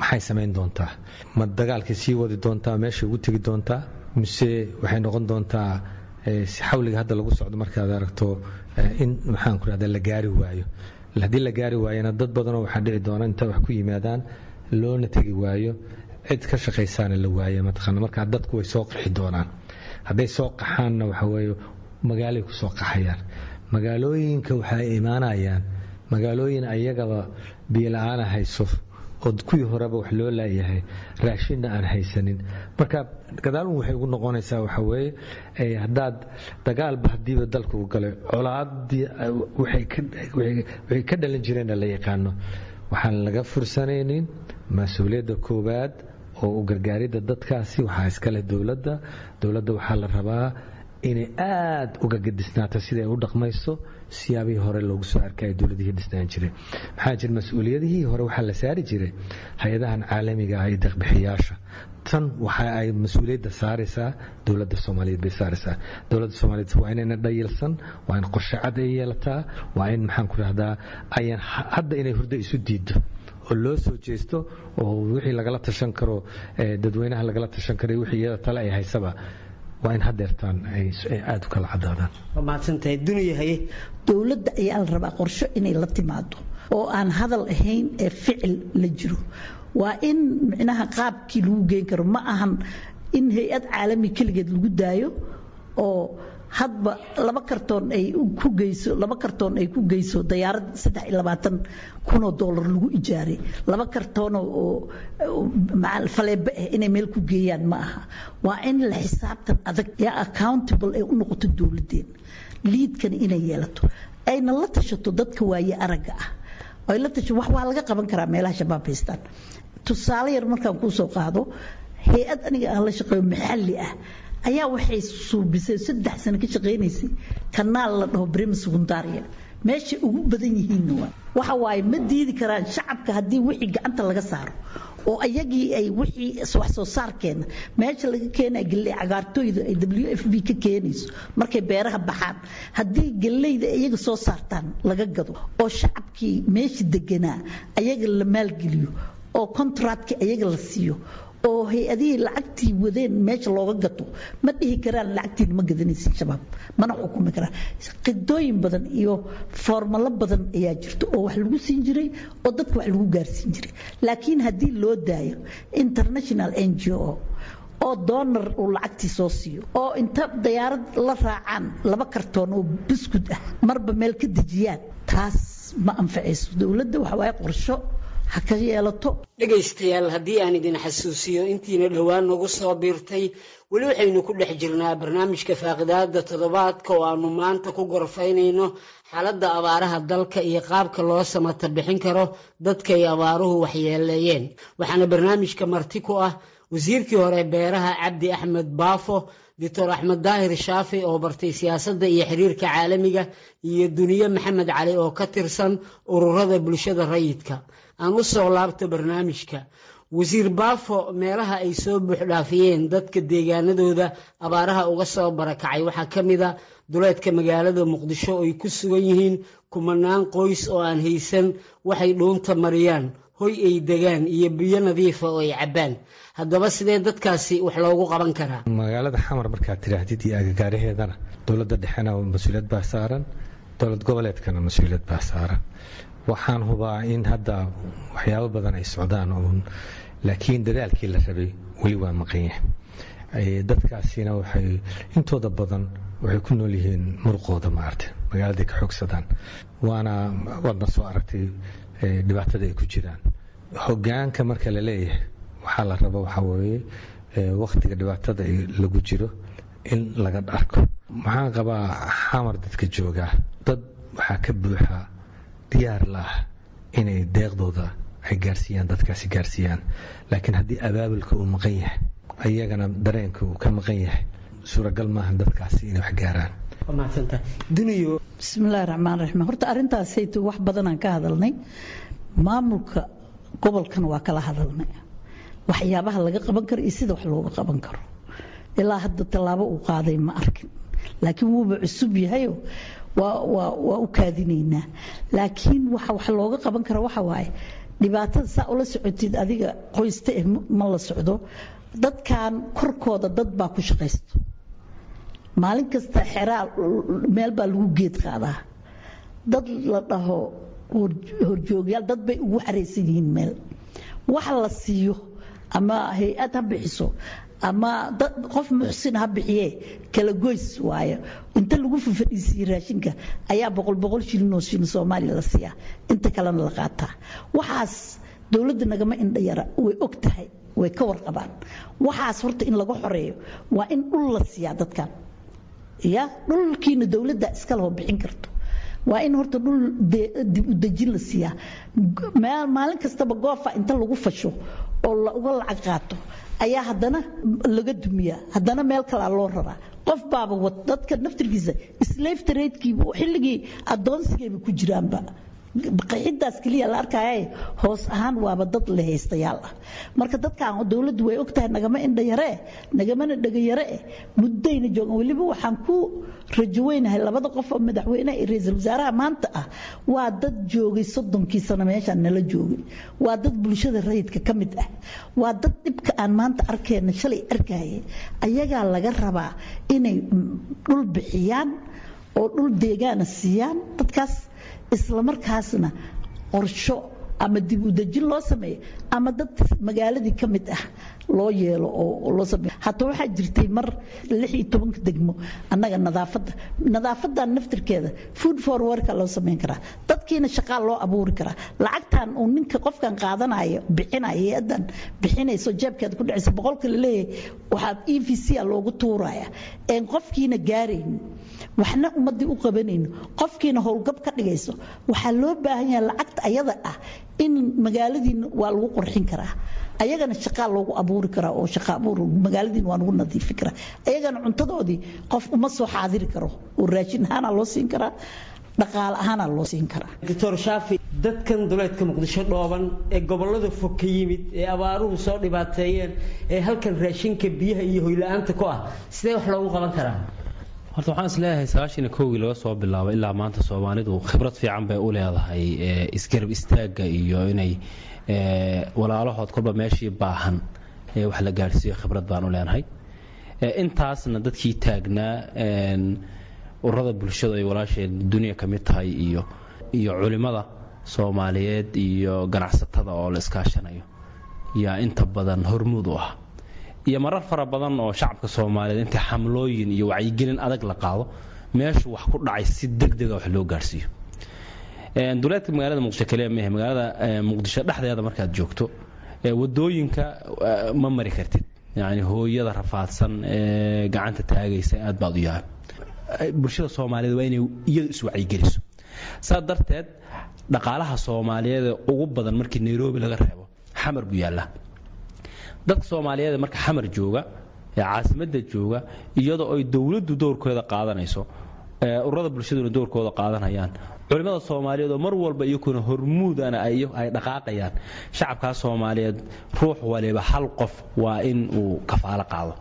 maxay samayn doontaa? Ma dagaalkay sii wadi doontaa? Meeshay ugu tegi doontaa? Mise waxay noqon doontaa xawliga hadda lagu socdo markaad aragto in maxaan ku rahda la gaari waayo. Haddii la gaari waayona dad badanoo waxaa dhici doona inta wax ku yimaadaan loona tegi waayo cid ka shaqaysaana la waaye mataqaana markaa dadku way soo qaxi doonaan. Hadday soo qaxaanna waxa weeye magaalay ku soo qaxayaan. Magaalooyinka waxay imaanayaan magaalooyin ayagaba biyo-la-aana hayso oo kuwii horeba wax loo laayahay raashinna aan haysanin. Marka gadaalun waxay ugu noqonaysaa waxa weeye haddaad dagaalba haddiiba dalka u galay colaadii waxay ka dhalan jireenna la yaqaano. Waxaan laga fursanaynin mas'uuliyadda koowaad oo u gargaaridda dadkaasi waxaa iskaleh dowladda. Dowladda waxaa la rabaa inay aad uga gadisnaato siday u dhaqmayso siyaabihii hore loogu soo arkaya dowladihii dhisnaan jiray. Maxaa jira mas'uuliyadihii hore? Waxaa la saari jiray hay'adahan caalamiga ah iyo deeqbixiyaasha. Tan waxa ay mas'uuliyadda saaraysaa dowladda soomaaliyeed bay saaraysaa. Dowladda soomaaliyeed waa inayna dhayilsan waa in qorshe cad ay yeelataa waa in maxaan ku rahdaa ayaan hadda inay hurdo isu diiddo oo loo soo jeesto oo wixii lagala tashan karo dadweynaha lagala tashan karo wixii iyada tale ay haysaba waa in hadeertaan aada u cadaadaan mahadsantahay duniya haye? Dowladda ayaa la rabaa qorsho inay la timaado oo aan hadal ahayn ee ficil la jiro. Waa in micnaha qaabkii lagu geyn karo. Ma ahan in hay'ad caalami keligeed lagu daayo oo hadba laba kartoon ay ku geyso laba kartoon ay ku geyso dayaarad saddex iyo labaatan kunoo doolar lagu ijaaray laba kartoonoo oo faleebe ah inay meel ku geeyaan ma aha. Waa in la xisaabtan adag yaa accountable ay u noqoto dowladeen liidkana inay yeelato. Ayna la tashato dadka waaye aragga ah. Ay la tashato wax waa laga qaban karaa meelaha shabaab haystaan. Tusaale yar markaan kuu soo qaado hay'ad aniga aan la shaqeeyo maxalli ah ayaa waxay suubisay saddex sano ka shaqaynaysay kanaal la dhaho brima sekundaria meeshay ugu badan yihiinna waa waxa waaye ma diidi karaan shacabka haddii wixii gacanta laga saaro oo ayagii ay wixii wax soo saarkeena meesha laga keenaya galley cagaartooyda ay w f b ka keenayso markay beeraha baxaan. Haddii galleyda iyaga soo saartaan laga gado oo shacabkii meesha deganaa ayaga la maalgeliyo oo kontractka ayaga la siiyo oo hay'adihii lacagtii wadeen meesha looga gato ma dhihi karaan lacagtiina ma gadanaysin shabaab mana xukumi karaan. Qidooyin badan iyo foormalo badan ayaa jirto oo wax lagu siin jiray oo dadka wax lagu gaarsiin jiray. Laakiin haddii loo daayo international n g o oo doonar uu lacagtii soo siiyo oo inta dayaarad la raacaan laba kartoon oo buskud ah marba meel ka dejiyaan taas ma anfacayso dowladda waxa waaye qorsho ha yeelato? Dhegaystayaal haddii aan idin xasuusiyo intiina dhowaan nagu soo biirtay weli waxaynu ku dhex jirnaa barnaamijka faaqidaada toddobaadka oo aanu maanta ku gorfaynayno xaaladda abaaraha dalka iyo qaabka loo samata bixin karo dadkay abaaruhu waxyeeleeyeen. Waxaana barnaamijka marti ku ah wasiirkii hore beeraha cabdi axmed baafo doctor axmed daahir shaafi oo bartay siyaasadda iyo xiriirka caalamiga iyo duniye maxamed cali oo ka tirsan ururada bulshada rayidka aan u soo laabto barnaamijka. Wasiir baafo meelaha ay soo buuxdhaafiyeen dadka deegaanadooda abaaraha uga soo barakacay. Waxaa ka mid a duleedka magaalada muqdisho ay ku sugan yihiin kumanaan qoys oo aan haysan waxay dhuunta mariyaan. Hoy ay degaan iyo biyo nadiifa oo ay cabbaan. Haddaba sidee dadkaasi wax loogu qaban karaa? Magaalada xamar markaad tidhaahdid iyo agagaaraheedana dowladda dhexena mas'uuliyad baa saaran dowlad goboleedkana mas'uuliyad baa saaran waxaan hubaa in hadda waxyaabo badan ay socdaan uun laakiin dadaalkii la rabay weli waa maqan yahay. Dadkaasina waxay intooda badan waxay ku nool yihiin muruqooda maarta magaaladay ka xoogsadaan. Waana waadna soo aragtay dhibaatada ay ku jiraan. Hogaanka marka la leeyahay waxaa la rabo waxaa weeye wakhtiga dhibaatada lagu jiro in laga arko. Maxaan qabaa xamar dadka joogaa dad waxaa ka buuxa diyaar la ah inay deeqdooda ay gaarsiiyaan dadkaasi gaarsiiyaan. Laakiin haddii abaabulka uu maqan yahay ayagana dareenka uu ka maqan yahay suuragal maaha dadkaasi inay wax gaaraan. Bismillahi raxmaan raxiim horta arrintaasaytu wax badanaan ka hadalnay. Maamulka gobolkana waa kala hadalnay. Waxyaabaha laga qaban karo iyo sida wax looga qaban karo. Ilaa hadda tallaabo uu qaaday ma arkin. Laakiin wuuba cusub yahayo waa u kaadinaynaa laakiin waxa wax looga qaban karo waxa waaye dhibaatada saa ula socotid adiga qoysta eh ma la socdo. Dadkan korkooda dad baa ku shaqaysto. Maalin kasta xeraa meel baa lagu geed qaadaa. Dad la dhaho horjoogyaal dad bay ugu xaraysan yihiin meel. Waxa la siiyo ama hay'ad ha bixiso ama qof muxsin ha bixiye kala goys waayo. Inta lagu fafadhiisiye raashinka ayaa boqol boqol shilin oo shilin soomaaliya la siiyaa inta kalena la qaataa waxaas dowladda nagama indha yara way og tahay way ka warqabaan. Waxaas horta in laga xoreeyo waa in dhul la siiyaa dadkan. Ya dhulkiina dowladda iskaleho bixin karto. Waa in horta dhul dib u dejin la siiyaa maalin kastaba goofa inta lagu fasho oo uga lacag qaato ayaa haddana laga dumiyaa haddana meel kalaa loo raraa. Qof baaba dadka naftirkiisa slaftareedkiiba xilligii adoonsigayba ku jiraanba qaxidaas keliya la arkaaye hoos ahaan waaba dad la haystayaal. Ah marka dadkan dowladdu way ogtahay nagama indha yaree nagamana dhega yare eh muddayna joogan weliba waxaan ku rajoweynahay labada qof oo madaxweynaha iyo ra'iisul wasaaraha maanta ah. Waa dad joogay soddonkii sano meeshaan nala joogay waa dad bulshada rayidka ka mid ah. Waa dad dhibka aan maanta arkayna shalay arkaaye. Ayagaa laga rabaa inay dhul bixiyaan oo dhul deegaana siiyaan. Dadkaas isla markaasna qorsho ama dib u dejin loo sameeyo ama dad magaaladii ka mid ah loo yeelo oo loo sameeyo. Hataa waxaa jirtay mar lix iyo tobanka degmo annaga nadaafadda nadaafadan naftirkeeda food for worka loo sameyn karaa. Dadkiina shaqaa loo abuuri karaa. Lacagtan uu ninka qofkan qaadanayo bixinayo hay'adan bixinayso jeebkeeda ku dhacaysa boqolka la leeyahay waxaa e v c a loogu tuuraya een qofkiina gaaraynin waxna ummadii u qabanayno qofkiina howlgab ka dhigayso waxaa loo baahan yahay lacagta ayada ah in magaaladiina waa lagu qurxin karaa ayagana shaqaa loogu abuuri karaa oo shaqa abuur magaaladiina waa lagu nadiifi karaa ayagana cuntadoodii qof uma soo xaadiri karo oo raashin ahaanaa loo siin karaa dhaqaale ahaanaa loo siin karaa doctor shaafi dadkan duleedka muqdisho dhooban ee gobollada fog ka yimid ee abaaruhu soo dhibaateeyeen ee halkan raashinka biyaha iyo hoyla-aanta ku ah sidee wax loogu qaban karaa? Horta waxaan is leeyahay sagaashan iyo kowgii laga soo bilaabo ilaa maanta soomaalidu khibrad fiican bay u leedahay isgarab istaagga iyo inay walaalahood kolba meeshii baahan wax la gaadhsiiyo khibrad baan u leenahay. Intaasna dadkii taagnaa ururada bulshada ay walaasheen dunya ka mid tahay iyo iyo culimmada soomaaliyeed iyo ganacsatada oo la iskaashanayo. Yaa inta badan hormuud u ah. Iyo marar fara badan oo shacabka soomaaliyeed inta xamlooyin iyo wacyigelin adag la qaado meeshu wax ku dhacay si degdega wax loo gaadhsiiyo duleedka magaalada muqdisho kaliya mehe magaalada muqdisho dhexdeeda markaad joogto waddooyinka ma mari kartid. Yani hooyada rafaadsan ee gacanta taagaysa aad baad u yahay bulshada soomaaliyeed waa inay iyadu iswacyigeliso saa darteed dhaqaalaha soomaaliyeed ee ugu badan markii nairobi laga reebo xamar buu yaallaa. Dadka soomaaliyeed marka xamar jooga ee caasimadda jooga iyadoo ay dowladdu dowrkeeda qaadanayso ururada bulshaduna dowrkooda qaadanayaan. Culimmada soomaaliyeed oo mar walba iyakuna hormuudana ay dhaqaaqayaan. Shacabkaa soomaaliyeed ruux waliba hal qof waa in uu kafaalo qaado.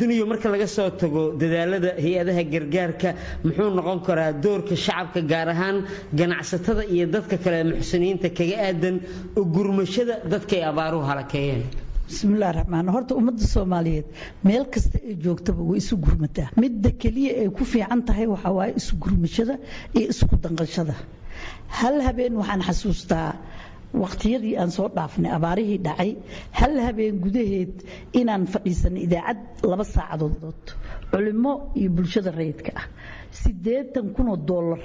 Duniya marka laga soo tago dadaalada hay'adaha gargaarka muxuu noqon karaa doorka shacabka gaar ahaan ganacsatada iyo dadka kale muxsiniinta kaga aadan gurmashada dadkay abaaruhu halakeeyeen bismillahi raxmaan horta ummadda soomaaliyeed meel kasta ay joogtaba way isu gurmataa midda keliya ay ku fiican tahay waxaa waaye isu gurmashada iyo isku danqashada hal habeen waxaan xasuustaa waqtiyadii aan soo dhaafnay abaarihii dhacay. Hal habeen gudaheed inaan fadhiisanay idaacad laba saacadood culimo iyo bulshada rayidka ah. Siddeetan kunoo doolar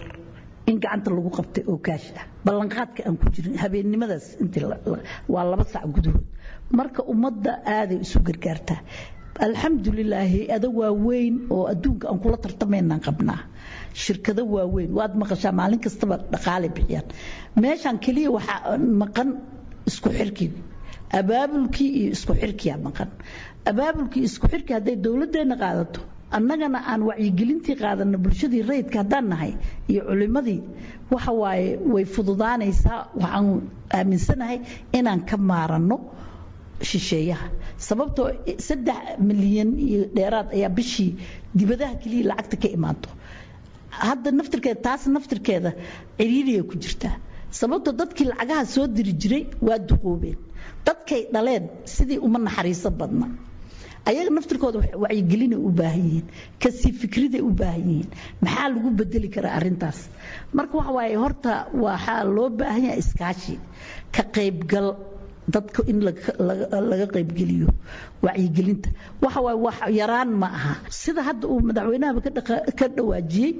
in gacanta lagu qabtay oo kaash ah. Ballanqaadka aan ku jirin habeennimadaas intii waa laba saac gudahood marka ummadda aaday isu gargaartaa. Alxamdulilah hay'ado waaweyn oo adduunka aan kula tartamaynaan qabnaa. Shirkado waaweyn waad maqashaa maalin kastaba dhaqaale bixiyaan. Meeshaan keliya waxaa maqan isku xirkii abaabulkii iyo isku xirkiyaa maqan. Abaabulkii isku xirkii hadday dowladdeena qaadato annagana aan wacyigelintii qaadano bulshadii rayidka haddaan nahay iyo culimadii waxa waaye way fududaanaysaa waxaan aaminsanahay inaan ka maaranno shisheeyaha. Sababtoo saddex milyan iyo dheeraad ayaa bishii dibadaha keliya lacagta ka imaanto. Hadda naftirkeeda taas naftirkeeda ciriiriya ku jirtaa sababtoo dadkii lacagaha soo diri jiray waa duqoobeen. Dadkay dhaleen sidii uma naxariiso badna. Ayaga naftirkooda wacyigelinay u baahan yihiin ka sii fikriday u baahan yihiin. Maxaa lagu bedeli karaa arintaas marka waxa waaye horta waxaa loo baahan yahay iskaashi ka qaybgal dadka in laga qaybgeliyo wacyigelinta. Waxa waaye wax yaraan ma aha. Sida hadda uu madaxweynahaba ka dhawaajiyey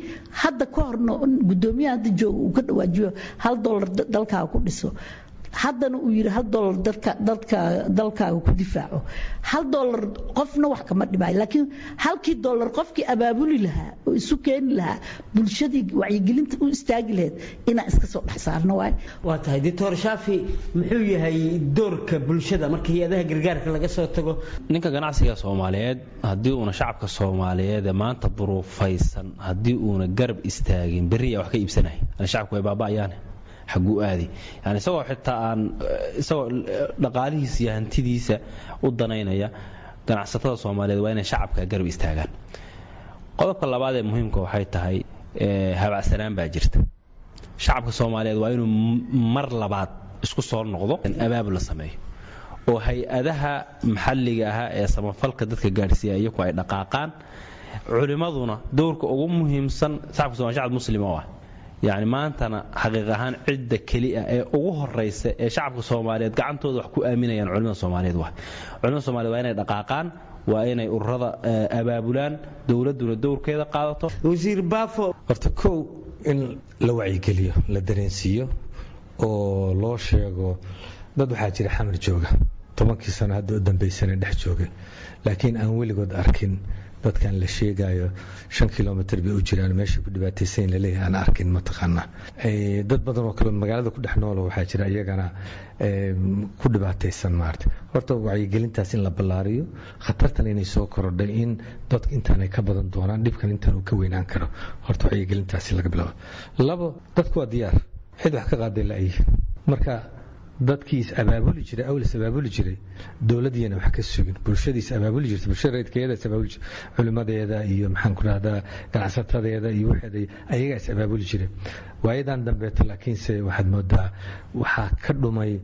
hadda ka horna gudoomiyaha hadda jooga uu ka dhawaajiyo hal dolar dalkaaga ku dhiso haddana uu yidhi hal dolar dalkaaga ku difaaco. Hal dolar qofna wax kama dhibaayo laakiin halkii dolar qofkii abaabuli lahaa oo isu keeni lahaa bulshadii wacyigelinta u istaagi lahayd inaan iska soo dhex saarno waay. Waa tahay doctor shaafi muxuu yahay doorka bulshada marka hay'adaha gargaarka laga soo tago? Ninka ganacsiga soomaaliyeed haddii uuna shacabka soomaaliyeed ee maanta duruufaysan haddii uuna garab istaagin berriya wax ka iibsanahay. Shacabku way baaba'ayaane xaguu aadi. Yani isagoo xitaa aan isagoo dhaqaalihiisa iyo hantidiisa u danaynaya ganacsatada soomaaliyeed waa inay shacabka garab istaagaan. Qodobka labaad ee muhiimka waxay tahay habacsanaan baa jirta. Shacabka soomaaliyeed waa inuu mar labaad isku soo noqdo abaabul la sameeyo. Oo hay'adaha maxalliga ahaa ee samafalka dadka gaadhsiiya iyaku ay dhaqaaqaan culimmaduna dowrka ugu muhiimsan shacabka somal shacab muslima oo ah yani maantana xaqiiq ahaan cidda keliya ee ugu horaysa ee shacabka soomaaliyeed gacantooda wax ku aaminayaan culimada soomaaliyeed wa culimada soomaliyeed waa inay dhaqaaqaan waa inay ururada abaabulaan dowladduna dowrkeeda qaadato. Wasiir baafo. Horta kow in la wacyigeliyo la dareensiiyo oo loo sheego dad waxaa jira xamar jooga. Tobankii sano hadda u dambaysana dhex joogay laakiin aan weligood arkin dadkan la sheegayo shan kilomitr bay u jiraan. Meesha ku dhibaataysan la leeyahay aan arkin mataqaana dad badan oo kale magaalada ku dhex noolo waxaa jira iyagana ku dhibaataysan maarata horta wacyigelintaas in la ballaariyo khatartan inay soo korodhay in dadka intaanay ka badan doonaan dhibkan intaan uu ka weynaan karo. Horta wacyigelintaasi laga bilaabo. Labo dadku waa diyaar. Cid wax ka qaaday la'yihin marka dadkii is abaabuli jiray awl is abaabuli jiray dowladiina wax ka sugin bulshadiis abaabuli jirta bulshada reedkeeda is abaabuli jirta culimadeeda iyo maxaan ku rahdaa ganacsatadeeda iyo waxeeda ayagaa is abaabuli jiray. Waayadan dambeeta laakiinse waxaad moodaa waxaa ka dhumay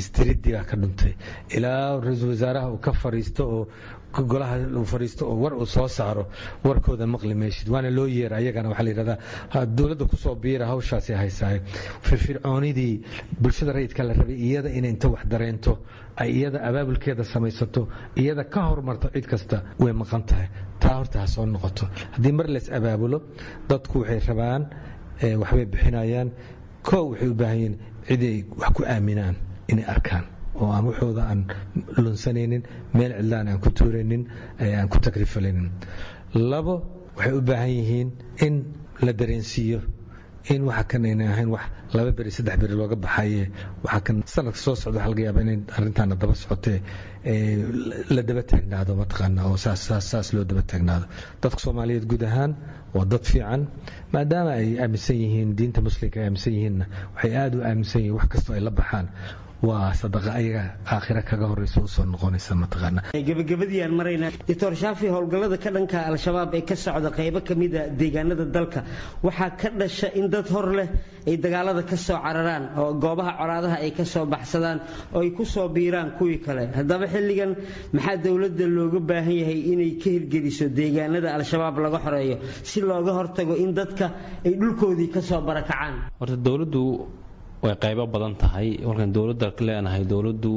isdiridii baa ka dhuntay. Ilaa ra'iisul wasaaraha uu ka fariisto oo golaha uu fariisto oo war uu soo saaro warkooda maqli maysid waana loo yeera ayagana waxaa la yidhahdaa dowladda ku soo biira hawshaasi haysaaye firfircoonidii bulshada rayidka la rabay iyada inay inta wax dareento ay iyada abaabulkeeda samaysato iyada ka hormarto cid kasta way maqan tahay. Taa horta ha soo noqoto. Haddii mar lees abaabulo dadku waxay rabaan waxbay bixinayaan koo waxay u baahan yihiin ciday wax ku aaminaan inay arkaan oo aan waxooda aan lunsanaynin meel cidlaan aan ku tuuraynin aan ku takrifalinin labo waxay u baahan yihiin in la dareensiiyo in waxa kan ayna ahayn wax laba beri saddex beri looga baxaye waxa kan sanadka soo socda waxa laga yaaba inay arrintaana daba socotee la daba taagnaado mataqaana oo saas saas saas loo daba taagnaado. Dadka soomaaliyeed guud ahaan waa dad fiican maadaama ay aaminsan yihiin diinta muslimka ay aaminsan yihiinna waxay aada u aaminsan yihiin wax kastoo ay la baxaan waa sadaqa ayaga aakhira kaga horeysa u soo noqonaysa mataqaana gabagabadii aan maraynaa doctor shaafi howlgallada ka dhanka al-shabaab ee ka socda qaybo ka mida deegaanada dalka waxaa ka dhasha in dad hor leh ay dagaalada ka soo cararaan oo goobaha colaadaha ay ka soo baxsadaan oo ay ku soo biiraan kuwii kale. Haddaba xilligan maxaa dowladda looga baahan yahay inay ka hirgeliso deegaanada al-shabaab laga xoreeyo si looga hortago in dadka ay dhulkoodii ka soo barakacaan? Horta dowladdu way qaybo badan tahay. Markaan dowladda leenahay dowladdu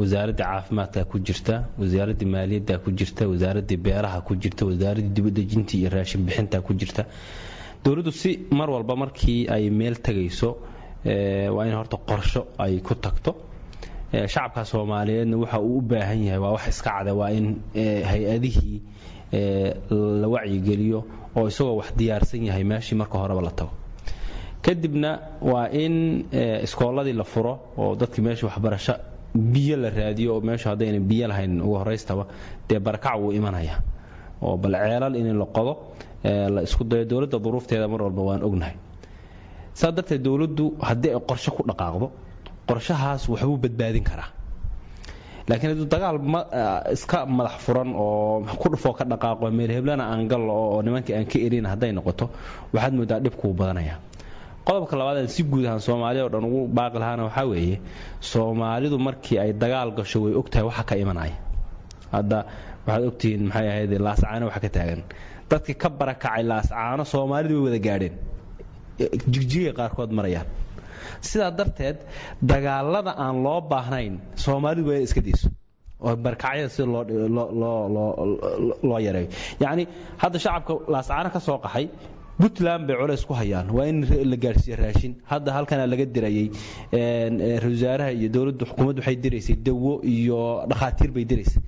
wasaaradda caafimaadka ku jirta wasaaradda maaliyadda ku jirta wasaaradda beeraha ku jirta wasaaradda dibadejinta iyo raashin bixinta ku jirta. Dowladdu si mar walba markii ay meel tegayso waa in horta qorsho ay ku tagto. Shacabka soomaaliyeedna waxa uu u baahan yahay waa wax iska cada waa in hay'adihii la wacyigeliyo oo isagoo wax diyaarsan yahay meeshii marka horeba la tago kadibna waa in iskooladii la furo oo dadkii meesha waxbarasho biyo la raadiyo oo meeshu haddayna biyo lahayn ugu horaystaba dee barakac wuu imanaya. Oo bal ceelal in la qodo la isku dayo dowladda duruufteeda mar walba waan ognahay. Saa darteed dowladdu haddii ay qorshe ku dhaqaaqdo qorshahaas waxbuu badbaadin karaa. Laakiin hadduu dagaal iska madax furan oo ku dhufoo ka dhaqaaqo meel heblana aan gallo oo nimankii aan ka erin hadday noqoto waxaad moodaa dhibkuu badanaya qodobka labaad si guud ahaan soomaaliya oo dhan ugu baaqi lahaana waxaa weeye soomaalidu markii ay dagaal gasho way ogtahay waxa ka imanaya. Hadda waxaad ogtihiin maxay ahayd laascaano waxa ka taagan. Dadkii ka barakacay laascaano soomaalidu way wada gaadheen. Jigjigay qaarkood marayaan. Sidaa darteed dagaalada aan loo baahnayn soomaalidu waa iska dayso oo barkacyada si loo yareeyo. Yacni hadda shacabka laascaano ka soo qaxay puntland bay culays ku hayaan. Waa in la gaadhsiiyo raashin. Hadda halkana laga dirayay ra'isul wasaaraha iyo dowladdu xukuumaddu waxay diraysay dawo iyo dhakhaatiir bay diraysay.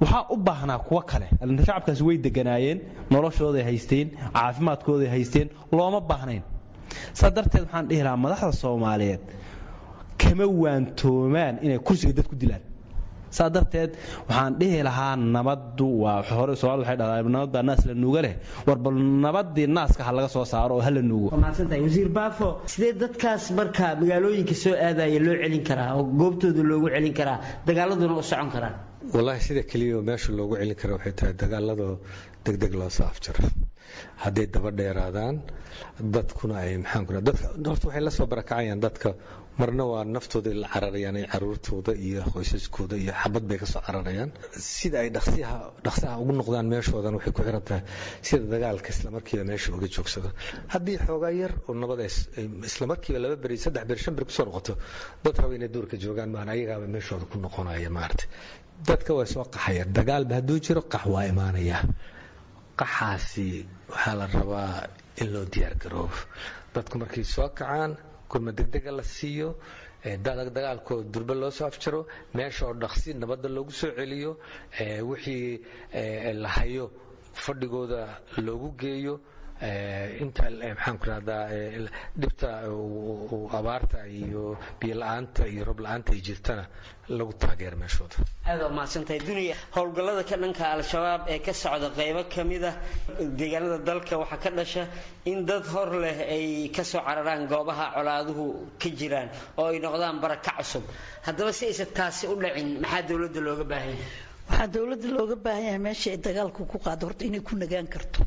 Waxaa u baahnaa kuwo kale. Shacabkaasi way deganaayeen noloshooday haysteen caafimaadkooday haysteen looma baahnayn. Saa darteed waxaan dhihi madaxda soomaaliyeed kama waantoomaan inay kursiga dad ku dilaan saa darteed waxaan dhihi lahaa nabaddu waa hore soomaalida waxay dhahdaa nabad baa naas la nuuga leh. War bal nabadii naaska ha laga soo saaro oo ha la nuugo. Mahadsantahay wasiir baafo sidee dadkaas marka magaalooyinka soo aadaya loo celin karaa oo goobtooda loogu celin karaa dagaaladuna u socon karaan? Wallaahi sida keliya meesha loogu celin kara waxay tahay dagaaladoo degdeg loo soo afjaro hadday daba dheeraadaan dadkuna ay maxaan ku dadka horta waxay la soo barakacayaan dadka marna waa naftooda la cararayaan ay caruurtooda iyo qoysaskooda iyo xabad bay ka soo cararayaan. Sida ay dhaqsiyaha ugu noqdaan meeshoodan waxay ku xiran sida dagaalka islamarkiiba meesha uga joogsado. Haddii xoogaa yar oo nabad islamarkiiba laba beri saddex beri shan beri ku soo noqoto dad raba inay duurka joogaan maan ayagaaba meeshooda ku noqonaya maarata dadka way soo qaxayaan. Dagaalba hadduu jiro qax waa imaanaya. Qaxaasi waxaa la rabaa in loo diyaargaroobo dadku markay soo kacaan gurma degdega la siiyo dagaalkoo durbe loo soo afjaro meesha oo dhaqsi nabadda loogu soo celiyo wixii la hayo fadhigooda loogu geeyo inta maxaan ku rahdaa dhibta abaarta iyo biyo la'aanta iyo rob la'aanta ay jirtana lagu taageero meeshooda. Aad waa mahadsantahay duniya howlgallada ka dhanka al-shabaab ee ka socda qaybo ka mid ah deegaanada dalka waxaa ka dhasha in dad hor leh ay ka soo cararaan goobaha colaaduhu ka jiraan oo ay noqdaan baraka cusub. Haddaba si aysan taasi u dhacin maxaa dowladda looga baahan yahay? Waxaa dowladda looga baahan yahay meesha ay dagaalku ku qaado horta inay ku nagaan karto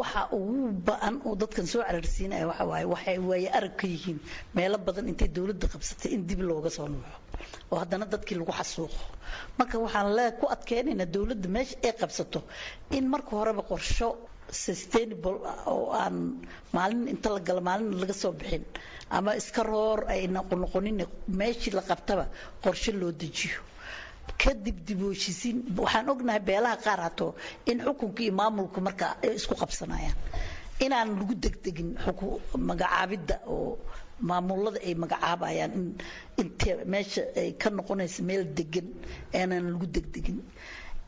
waxa ugu ba'an oo dadkan soo cararsiinaya waxa waaye waxay waaye arag ka yihiin meelo badan intay dowladda qabsatay in dib looga soo nuuxo oo haddana dadkii lagu xasuuqo. Marka waxaan le ku adkeynaynaa dowladda meesha ay qabsato in marka horeba qorsho sustainable oo aan maalin inta la galo maalin laga soo bixin ama iska roor ay noqonoqonin meeshii la qabtaba qorshe loo dejiyo kadib dib u heshiisiin waxaan ognahay beelaha qaar hato in xukunka iyo maamulku marka isku qabsanayaan inaan lagu degdegin magacaabidda oo maamulada ay magacaabayaan in inta meesha ay ka noqonaysa meel degan aanan lagu degdegin.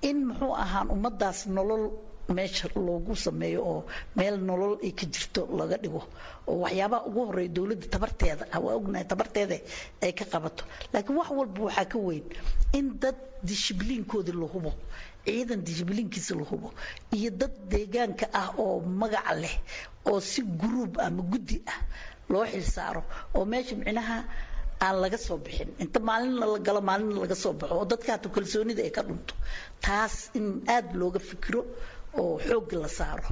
In muxuu ahaan ummadaas nolol meesha loogu sameeyo oo meel nolol ay ka jirto laga dhigo. Oo waxyaabaha ugu horreeya dowladda tabarteeda waa ognahay tabarteeda ay ka qabato. Laakiin wax walba waxaa ka weyn in dad dishibliinkoodii la hubo ciidan dishibliinkiisa la hubo iyo dad deegaanka ah oo magaca leh oo si guruub ama guddi ah loo xilsaaro oo meesha micnaha aan laga soo bixin. Inta maalinna la galo maalinna laga soo baxo oo dadka kalsoonida ay ka dhunto. Taas in aada looga fikiro oo xoog la saaro.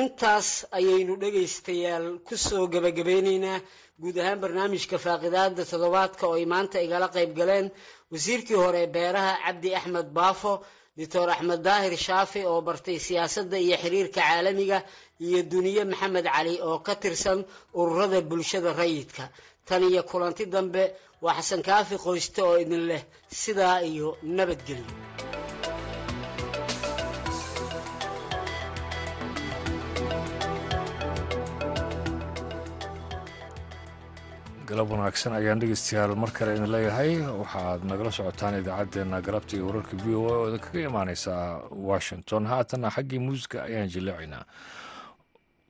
Intaas ayaynu dhegaystayaal ku soo gabagabeynaynaa guud ahaan barnaamijka faaqidaada toddobaadka oo ay maanta igala qayb galeen wasiirkii hore beeraha cabdi axmed baafo doctor axmed daahir shaafi oo bartay siyaasadda iyo xiriirka caalamiga iyo duniye maxamed cali oo ka tirsan ururada bulshada rayidka. Tan iyo kulanti dambe waa xasan kaafi qoyste oo idin leh sidaa iyo nabadgelyo galab wanaagsan ayaan dhegeystayaal mar kale idin leeyahay. Waxaad nagala socotaan idaacaddeenna galabta iyo wararka v o a oo idin kaga imaaneysaa washington. Haatanna xaggii muusica ayaan jilleecaynaa.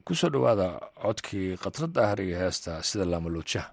Ku soo dhowaada codkii khatrad iyo heesta sida laamaluujaha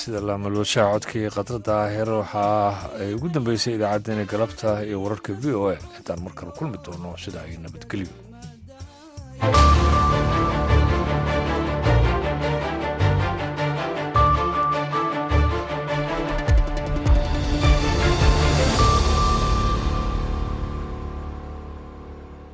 sida laamalooshaha codkii qadrada heer waxaa ay ugu dambeysay idaacaddeenii galabta iyo wararka v o a. Intaan mar kale kulmi doono sida ay nabadgelyo